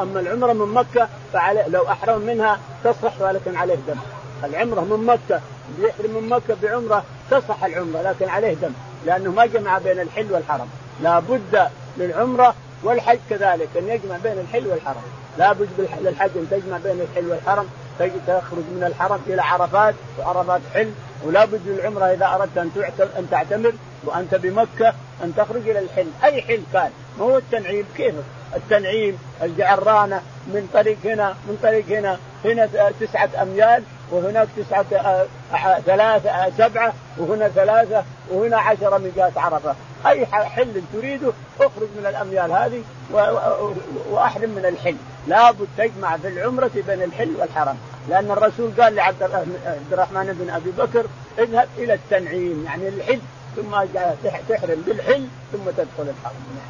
أما العمرة من مكة فعليه لو أحرم منها تصح ولكن عليه دم. العمرة من مكة بيحرم من مكة بعمرة تصح العمرة لكن عليه دم لأنه ما جمع بين الحل والحرم. لا بد للعمرة والحج كذلك أن يجمع بين الحل والحرم. لا بد للحج أن تجمع بين الحل والحرم تخرج من الحرم إلى عرفات وعرفات حل. ولا بد للعمرة إذا أردت أن أن تعتمر وأنت بمكة أن تخرج إلى الحل. أي حل كان؟ ما هو التنعيم؟ كيف؟ التنعيم الجعرانة من طريق هنا من طريق هنا هنا تسعة أميال. وهناك تسعة ثلاثة سبعة وهنا ثلاثة وهنا عشرة من جهة عرفة. أي حل تريده اخرج من الأميال هذه وأحرم من الحل. لابد تجمع في العمرة بين الحل والحرم لأن الرسول قال لعبد الرحمن بن أبي بكر اذهب إلى التنعيم. يعني الحل ثم تحرم بالحل ثم تدخل الحرم.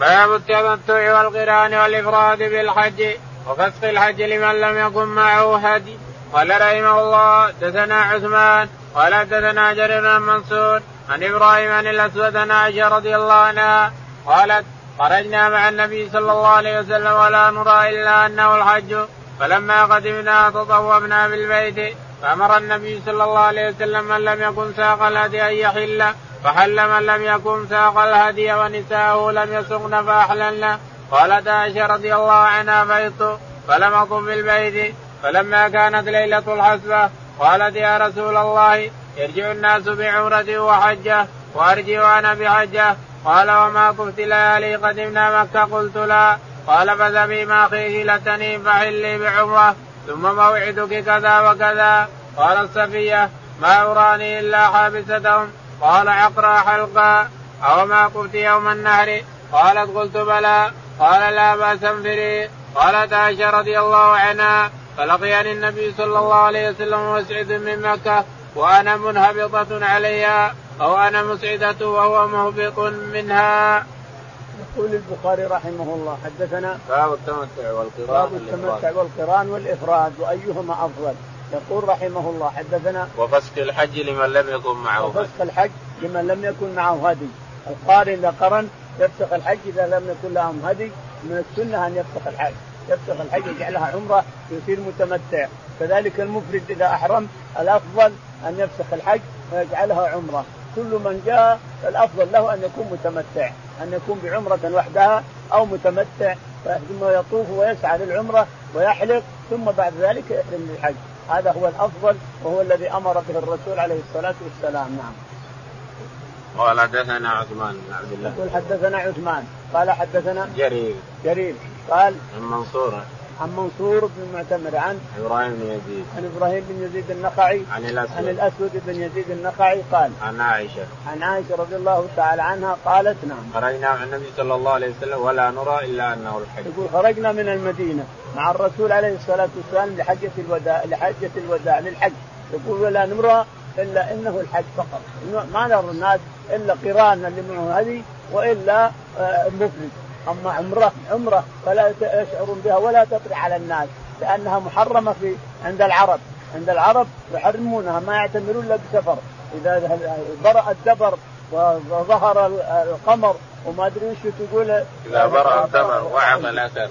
باب التمتع والقران والإفراد بالحج. وفسخ الحج لمن لم يكن معه هدي. قال رحمه الله دثنا عثمان قال دثنا جرير بن منصور عن إبراهيم عن الأسود عن عائشة رضي الله عنها قالت خرجنا مع النبي صلى الله عليه وسلم ولا نرى إلا أنه الحج. فلما قدمنا تطوفنا بالبيت فأمر النبي صلى الله عليه وسلم من لم يكن ساق الهدي أن يحل فحل من لم يكن ساق الهدي ونساءه لم يسقن فاحللن قالت عائشة رضي الله عنها بيت فلم أقم بالبيت فلما كانت ليلة الحسبه قالت يا رسول الله يرجع الناس بعمرة وحجة وأرجع أنا بحجة. قال وما كفت ليالي قدمنا مكة قلت لا. قال فذهبي ما اخيه لتني فحلي بعمرة ثم موعدك كذا وكذا. قال الصفية ما أراني إلا حابستهم. قال عقرى حلقا أو ما قلت يوم النهر؟ قالت قلت بلى. قال لا بأس انفري قالت عائشة رضي الله عنها فلقيني النبي صلى الله عليه وسلم مسعد من مكة وأنا منهبطة عليها أو أنا مسعدة وهو مهبط منها. يقول البخاري رحمه الله حدثنا باب التمتع والقران باب التمتع والقران والإفراد وأيهما أفضل؟ يقول رحمه الله حدثنا وفسق الحج لمن لم يكن معه وفسق الحج لمن لم يكن معه هدي. القارن اذا قرن يفسخ الحج إذا لم يكن لهم هدي من السنة أن يفسخ الحج. يفسخ الحج يجعلها عمرة يصير متمتع. كذلك المفرد إذا احرم الأفضل أن يفسخ الحج ويجعلها عمرة. كل من جاء الأفضل له أن يكون متمتع. أن يكون بعمرة وحدها أو متمتع ثم يطوف ويسعى للعمرة ويحلق ثم بعد ذلك يحرم للحج. هذا هو الأفضل وهو الذي أمر به الرسول عليه الصلاة والسلام. نعم. قال حدثنا عثمان بن عبد الله. يقول حدثنا عثمان. قال حدثنا جرير. جرير. قال عن منصور. عن منصور بن المعتمر عن إبراهيم بن يزيد. عن إبراهيم بن يزيد النخعي. عن الأسود. عن الأسود بن يزيد النخعي قال عن عائشة. عن عائشة رضي الله تعالى عنها قالت نعم. خرجنا مع النبي صلى الله عليه وسلم ولا نرى إلا أنه الحج. يقول خرجنا من المدينة مع الرسول عليه الصلاة والسلام لحجة الوداع لحجة الوداع للحج. يقول ولا نرى إلا إنه الحج فقط. ما نرى الناس إلا قران اللي معه هذه وإلا آه، مفرد. أما عمرة عمرة فلا يشعرون بها ولا تطري على الناس لأنها محرمة في عند العرب. عند العرب يحرمونها ما يعتمرون إلا بسفر. إذا برأ الدبر وظهر القمر وما أدري وش تقول. إذا برأ الدبر وعف الأثر.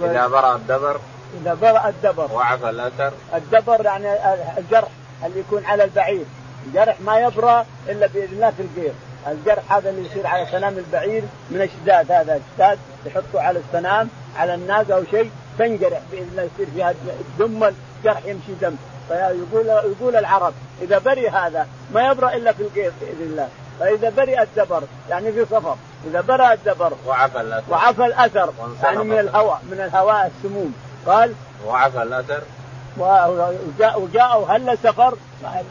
إذا برأ الدبر إذا برأ الدبر. وعف الأثر. الدبر يعني الجرح. اللي يكون على البعير. الجرح ما يبرى إلا بإذن الله في القير الجرح هذا اللي يصير على سنام البعير من الشداد هذا الشداد يحطه على السنام على الناقه أو شيء تنجرح بإذن الله يصير فيها دم جرح يمشي دم. فيقول يقول العرب إذا بري هذا ما يبرأ إلا في القير بإذن الله. فإذا برئ الدبر يعني في صفر. إذا برأ الدبر وعفى الأثر. وعفى الأثر يعني من الهواء من الهواء السموم. قال وعفى الأثر. وجاء وجاء هل سفر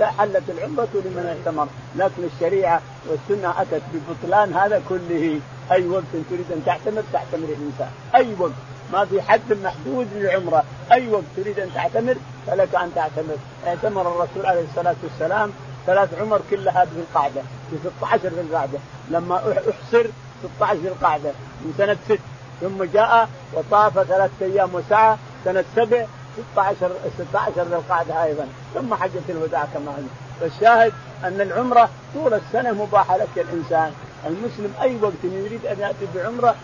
حلت العمرة لمن اعتمر لكن الشريعة والسنة أتت ببطلان هذا كله. أي وقت تريد أن تعتمر تعتمر الإنسان. أي وقت. ما في حد محدود للعمرة. أي وقت تريد أن تعتمر فلك أن تعتمر. اعتمر الرسول عليه الصلاة والسلام ثلاث عمر كلها في القعدة في 16 في القعدة لما أحصر 16 في القعدة من سنة ست. ثم جاء وطاف ثلاثة أيام وسعى. سنة سبع 16 16 ذي القعدة أيضا. ثم حجة الوداع كما هي فالشاهد أن العمرة طول السنة مباحة لك الإنسان. المسلم أي وقت يريد أن يأتي بعمرة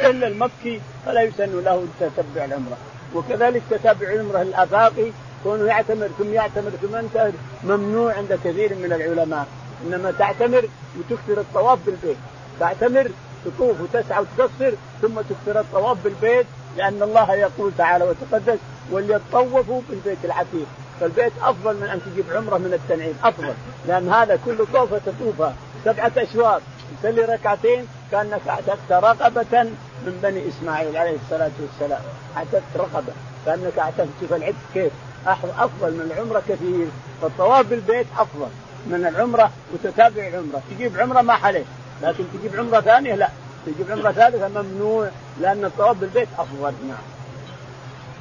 إلا المكي فلا يسن له تتبع العمرة. وكذلك تتابع العمرة الأفاقي كونه يعتمر ثم يعتمر ثم ينتهي ممنوع عند كثير من العلماء. إنما تعتمر وتكثر الطواف بالبيت. تعتمر تطوف وتسعى وتقصر ثم تكثر الطواف بالبيت لأن الله يقول تعالى وتقدس وليطوفوا بالبيت العتيق. فالبيت أفضل من أن تجيب عمرة من التنعيم أفضل. لأن هذا كل طوفة تطوفها. سبعة أشواط. تصلي ركعتين كأنك اعتقت رقبة من بني إسماعيل عليه الصلاة والسلام. اعتقت رقبة. كأنك اعتقت شوف العتق كيف. أفضل من العمرة كثير. فالطواف بالبيت أفضل. من العمرة وتتابع العمره تجيب عمرة ما حليت. لكن تجيب عمرة ثانية لا. تجيب عمرة ثالثة ممنوع. لأن الطواف بالبيت أفضل. نعم.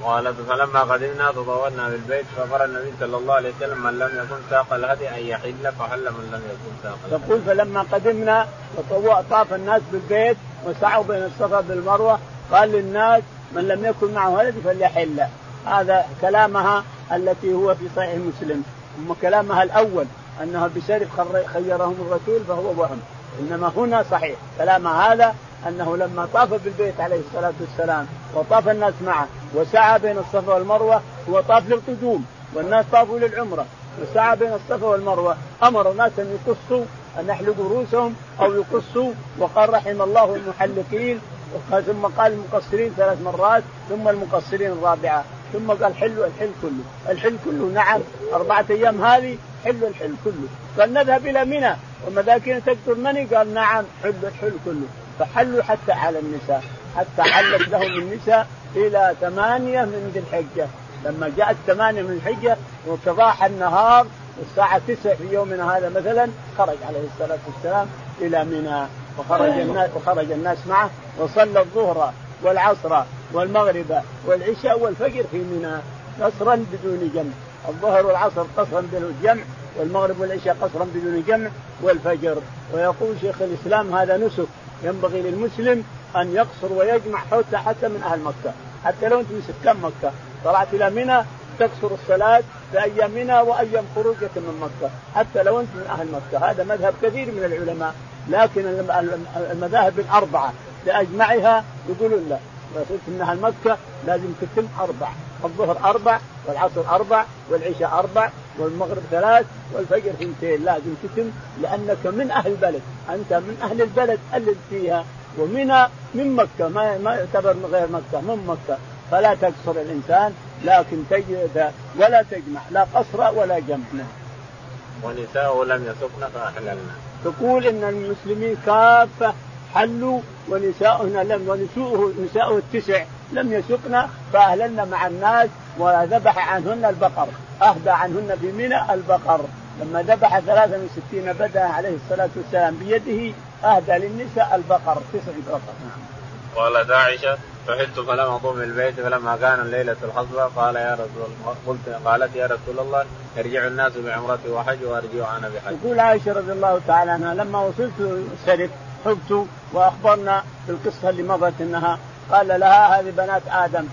قال فلما قدمنا تطولنا بالبيت فأمر النبي صلى الله عليه وسلم من لم يكن ساق الهدي أن يحل فحل من لم يكن ساق الهدي. تقول فلما قدمنا طاف الناس بالبيت وسعوا بين الصفا بالمروة قال للناس من لم يكن معه هدي فليحل. هذا كلامها التي هو في صحيح مسلم. ثم كلامها الأول أنها بشرف خيرهم الرسول فهو وهم. إنما هنا صحيح. كلام هذا أنه لما طاف بالبيت عليه الصلاة والسلام وطاف الناس معه وسعى بين الصفا والمروة هو طاف للقدوم والناس طافوا للعمرة. وسعى بين الصفا والمروة أمر الناس أن يقصوا أن يحلقوا رؤوسهم أو يقصوا. وقال رحم الله المحلقين ثم قال المقصرين ثلاث مرات ثم المقصرين الرابعة. ثم قال حلوا الحل كله. الحل كله نعم. أربعة أيام هذه حلوا الحل كله. قال نذهب إلى منى. ومذاكين تقتل مني قال نعم حلوا الحل كله. فحلوا حتى على النساء حتى حلت لهم النساء إلى ثمانية من ذي الحجة. لما جاءت ثمانية من الحجة وتضاح النهار الساعة تسع في يومنا هذا مثلا خرج عليه الصلاة والسلام إلى منى وخرج الناس وخرج الناس معه وصلى الظهر والعصر والمغرب والعشاء والفجر في منى قصرا بدون جمع. الظهر والعصر قصرا بدون جمع. والمغرب والعشاء قصرا بدون جمع والفجر. ويقول شيخ الإسلام هذا نسك ينبغي للمسلم أن يقصر ويجمع حتى حتى من أهل مكة. حتى لو أنت من سكان مكة؟ طلعت إلى منى تقصر الصلاة في أيامنا وأيام خروجك من مكة. حتى لو أنت من أهل مكة. هذا مذهب كثير من العلماء. لكن المذاهب الأربعة بأجمعها يقولون لا. إذا صرت من أهل مكة لازم تتم أربع الظهر أربع والعصر أربع والعشاء أربع والمغرب ثلاث والفجر اثنتين لازم تتم لأنك من أهل البلد. أنت من أهل البلد اللي فيها ومنها من مكة. ما, ما يعتبر من غير مكة من مكة. فلا تقصر الإنسان لكن تجد ولا تجمع لا قصر ولا جمع. ونساءه لم يسقن فأحللنا تقول إن المسلمين كافة حلوا ونساؤنا لم ونساؤه نساؤه التسع. لم يسقن فأهللنا مع الناس وذبح عنهن البقر أهدى عنهن في منى البقر. لما ذبح 63 بدنة عليه الصلاة والسلام بيده أهدى للنساء البقر. تسع بقر. قالت عائشة فحدت فلم أقوم البيت فلما كان ليله الحصبة قال يا رسول الله قلت قالت يا رسول الله يرجع الناس بعمرتي وحج وأرجع أنا بحج. يقول عائشة رضي الله تعالى عنها لما وصلت سرف حبت وأخبرنا بالقصة اللي مضت إنها قال لها هذه بنات آدم.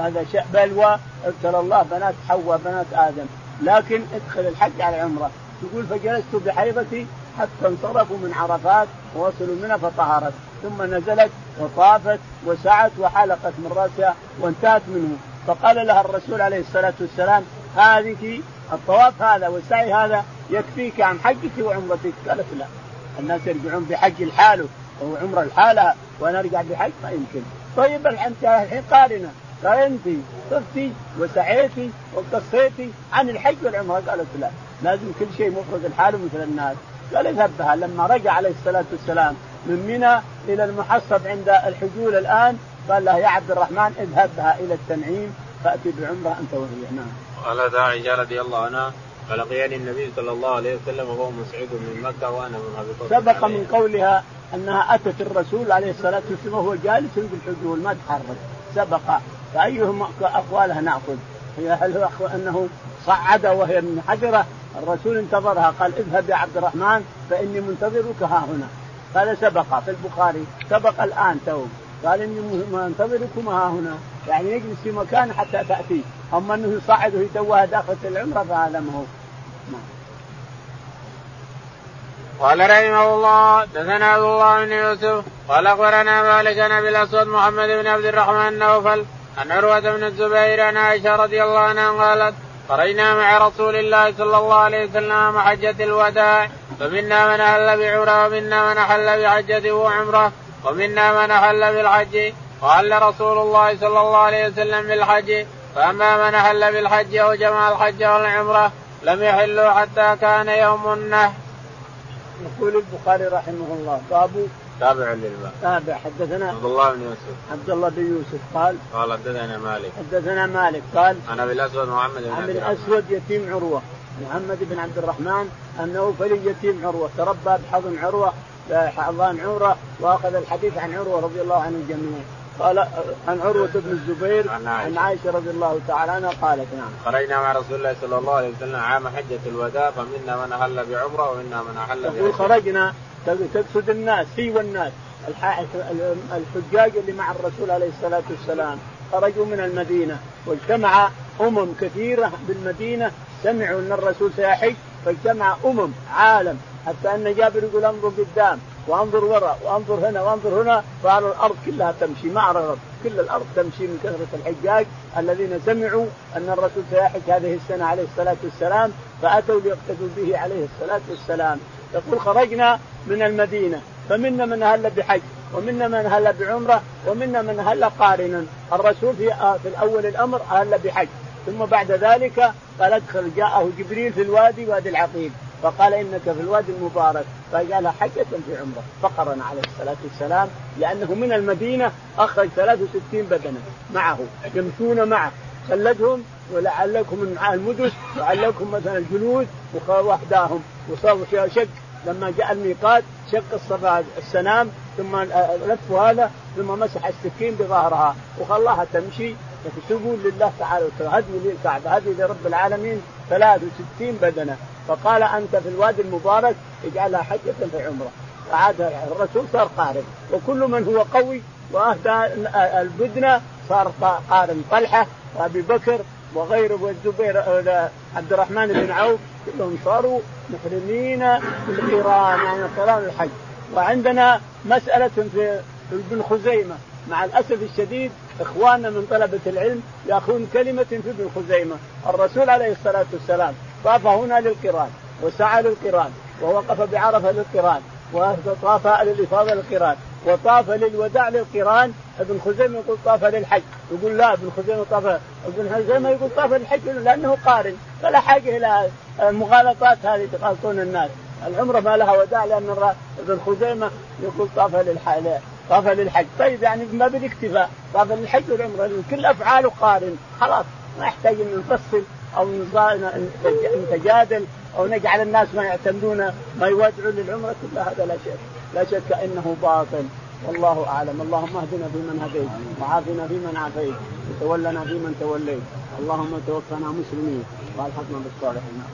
هذا بلوى. ابتلى الله بنات حواء بنات آدم. لكن ادخل الحج على العمرة. تقول فجلست بحيضتي حتى انصرفوا من عرفات ووصلوا منها فطهرت. ثم نزلت وطافت وسعت وحلقت من رأسها وانتهت منه. فقال لها الرسول عليه الصلاة والسلام هذه الطواف هذا والسعي هذا يكفيك عن حجك وعمرتك. قالت لا. الناس يرجعون بحج لحاله وعمره لحالها. وأنا أرجع بحج؟ ما يمكن. طيب انت الحين قارنه قال انت طفتي وسعيتي وقصيتي عن الحج والعمرة. قالت لا لازم كل شيء مفرد لحاله مثل الناس. قال اذهب بها لما رجع عليه الصلاة والسلام من منى إلى المحصب عند الحجول الآن قال له يا عبد الرحمن اذهب بها إلى التنعيم فأتي بعمرة أنت وهي. نعم. قالت عائشه رضي الله عنها فلقيني النبي صلى الله عليه وسلم وهو مسعود من مكة وأنا من سبق من قولها أنها أتت الرسول عليه الصلاة والسلام وهو جالس بالحجول ما تحرك سبق. فأيهم أقوالها نأخذ. هي هل أنه صعد وهي منحدره الرسول انتظرها. قال اذهب يا عبد الرحمن فإني منتظرك ها هنا. هذا سبق. في البخاري. سبق الآن تو قال إني منتظركم ها هنا. يعني يجلس في مكان حتى تأتي. أما أنه يصعد ويتوها داخل العمرة فهذا ما هو. قال رحمه الله دثنا عبد الله بن يوسف قال أخبرنا مالك أبي الأسود محمد بن عبد الرحمن النوفل عن عروة بن الزبير عن عائشة رضي الله عنها قالت خرجنا مع رسول الله صلى الله عليه وسلم حجة الوداع فمنا من أهل بعمرة ومنا من أحل بحجة وعمرة ومنا من أحل بالحج وأهل رسول الله صلى الله عليه وسلم بالحج. فأما من أحل بالحج أو جمع الحج والعمرة لم يحلوا حتى كان يوم النهر. يقول البخاري رحمه الله باب تابع للباب. تابع. حدثنا عبد الله بن يوسف. عبد الله بن يوسف قال قال حدثنا مالك. حدثنا مالك قال عن أبي الأسود محمد بن عن الأسود يتيم عروة محمد بن عبد الرحمن أنه فلي يتيم عروة تربى بحضن عروة حضان عروة وأخذ الحديث عن عروة رضي الله عنه الجميع قال عن عروة بن الزبير عن عائشة, عن عائشة. رضي الله تعالى عنها قالت نعم. خرجنا مع رسول الله صلى الله عليه وسلم عام حجة الوداع فمنا من أهل بعمرة ومنا من أحل تقول خرجنا تقصد الناس هي والناس الحجاج اللي مع الرسول عليه الصلاة والسلام. خرجوا من المدينة واجتمع أمم كثيرة بالمدينة سمعوا أن الرسول سيحج فاجتمع أمم عالم. حتى أن جابر يقول انظر قدام وانظر وراء وانظر هنا وانظر هنا فعلى الأرض كلها تمشي ما الأرض كل الأرض تمشي من كثرة الحجاج الذين سمعوا أن الرسول سيحج هذه السنة عليه الصلاة والسلام فأتوا ليقتدوا به عليه الصلاة والسلام. يقول خرجنا من المدينة فمنا من أهل بحج ومنا من أهل بعمرة ومنا من أهل قارنا الرسول في آه في الأول الأمر أهل بحج ثم بعد ذلك قال ادخل جاءه جبريل في الوادي وادي العقيق فقال إنك في الوادي المبارك. فجعلها حجة في عمرة. فقرن عليه الصلاة والسلام لأنه من المدينة أخرج 63 بدنة معه يمشون معه. خلدهم ولعلكم من المدن وعلكم مثلا الجلود وحداهم فيها شك. لما جاء الميقات شق السنام ثم لف هذا ثم مسح السكين بظهرها. وخلاها تمشي. تقول لله تعالى هدي للكعبة هدي لرب العالمين 63 بدنه فقال أنت في الوادي المبارك اجعلها حجه في عمرة. فعاد الرسول صار قارن. وكل من هو قوي وأهدى البدنة صار قارن. طلحة وأبي بكر وغيره والزبير عبد الرحمن بن عوف كلهم صاروا محرمين بالقران يعني قرآن الحج. وعندنا مسألة في ابن خزيمة. مع الأسف الشديد إخواننا من طلبة العلم يأخذون كلمة في ابن خزيمة. الرسول عليه الصلاة والسلام طاف هنا للقران وسعى للقران ووقف بعرفة للقران وطاف للإفاضة للقران وطاف للوداع للقران ابن خزيمة يقول طاف للحج يقول لا ابن خزيمة طاف ابن خزيمة يقول طاف للحج لأنه قارن فلا حاجة إلى المغالطات هذه تغالطون الناس. العمرة ما لها وداع لأن ابن خزيمة يقول طاف للحج طاف للحج. طيب يعني ما بالاكتفاء طاف للحج والعمرة كل أفعاله قارن خلاص ما يحتاج ان نفصل. أو نتجادل أو نجعل الناس ما يعتمدون ما يودعوا للعمرة. كل هذا لا شك. لا شك إنه باطل. والله أعلم. اللهم اهدنا فيمن هديت وعافنا فيمن عافيت وتولنا فيمن توليت. اللهم توفنا مسلمين. وألحقنا بالصالحين.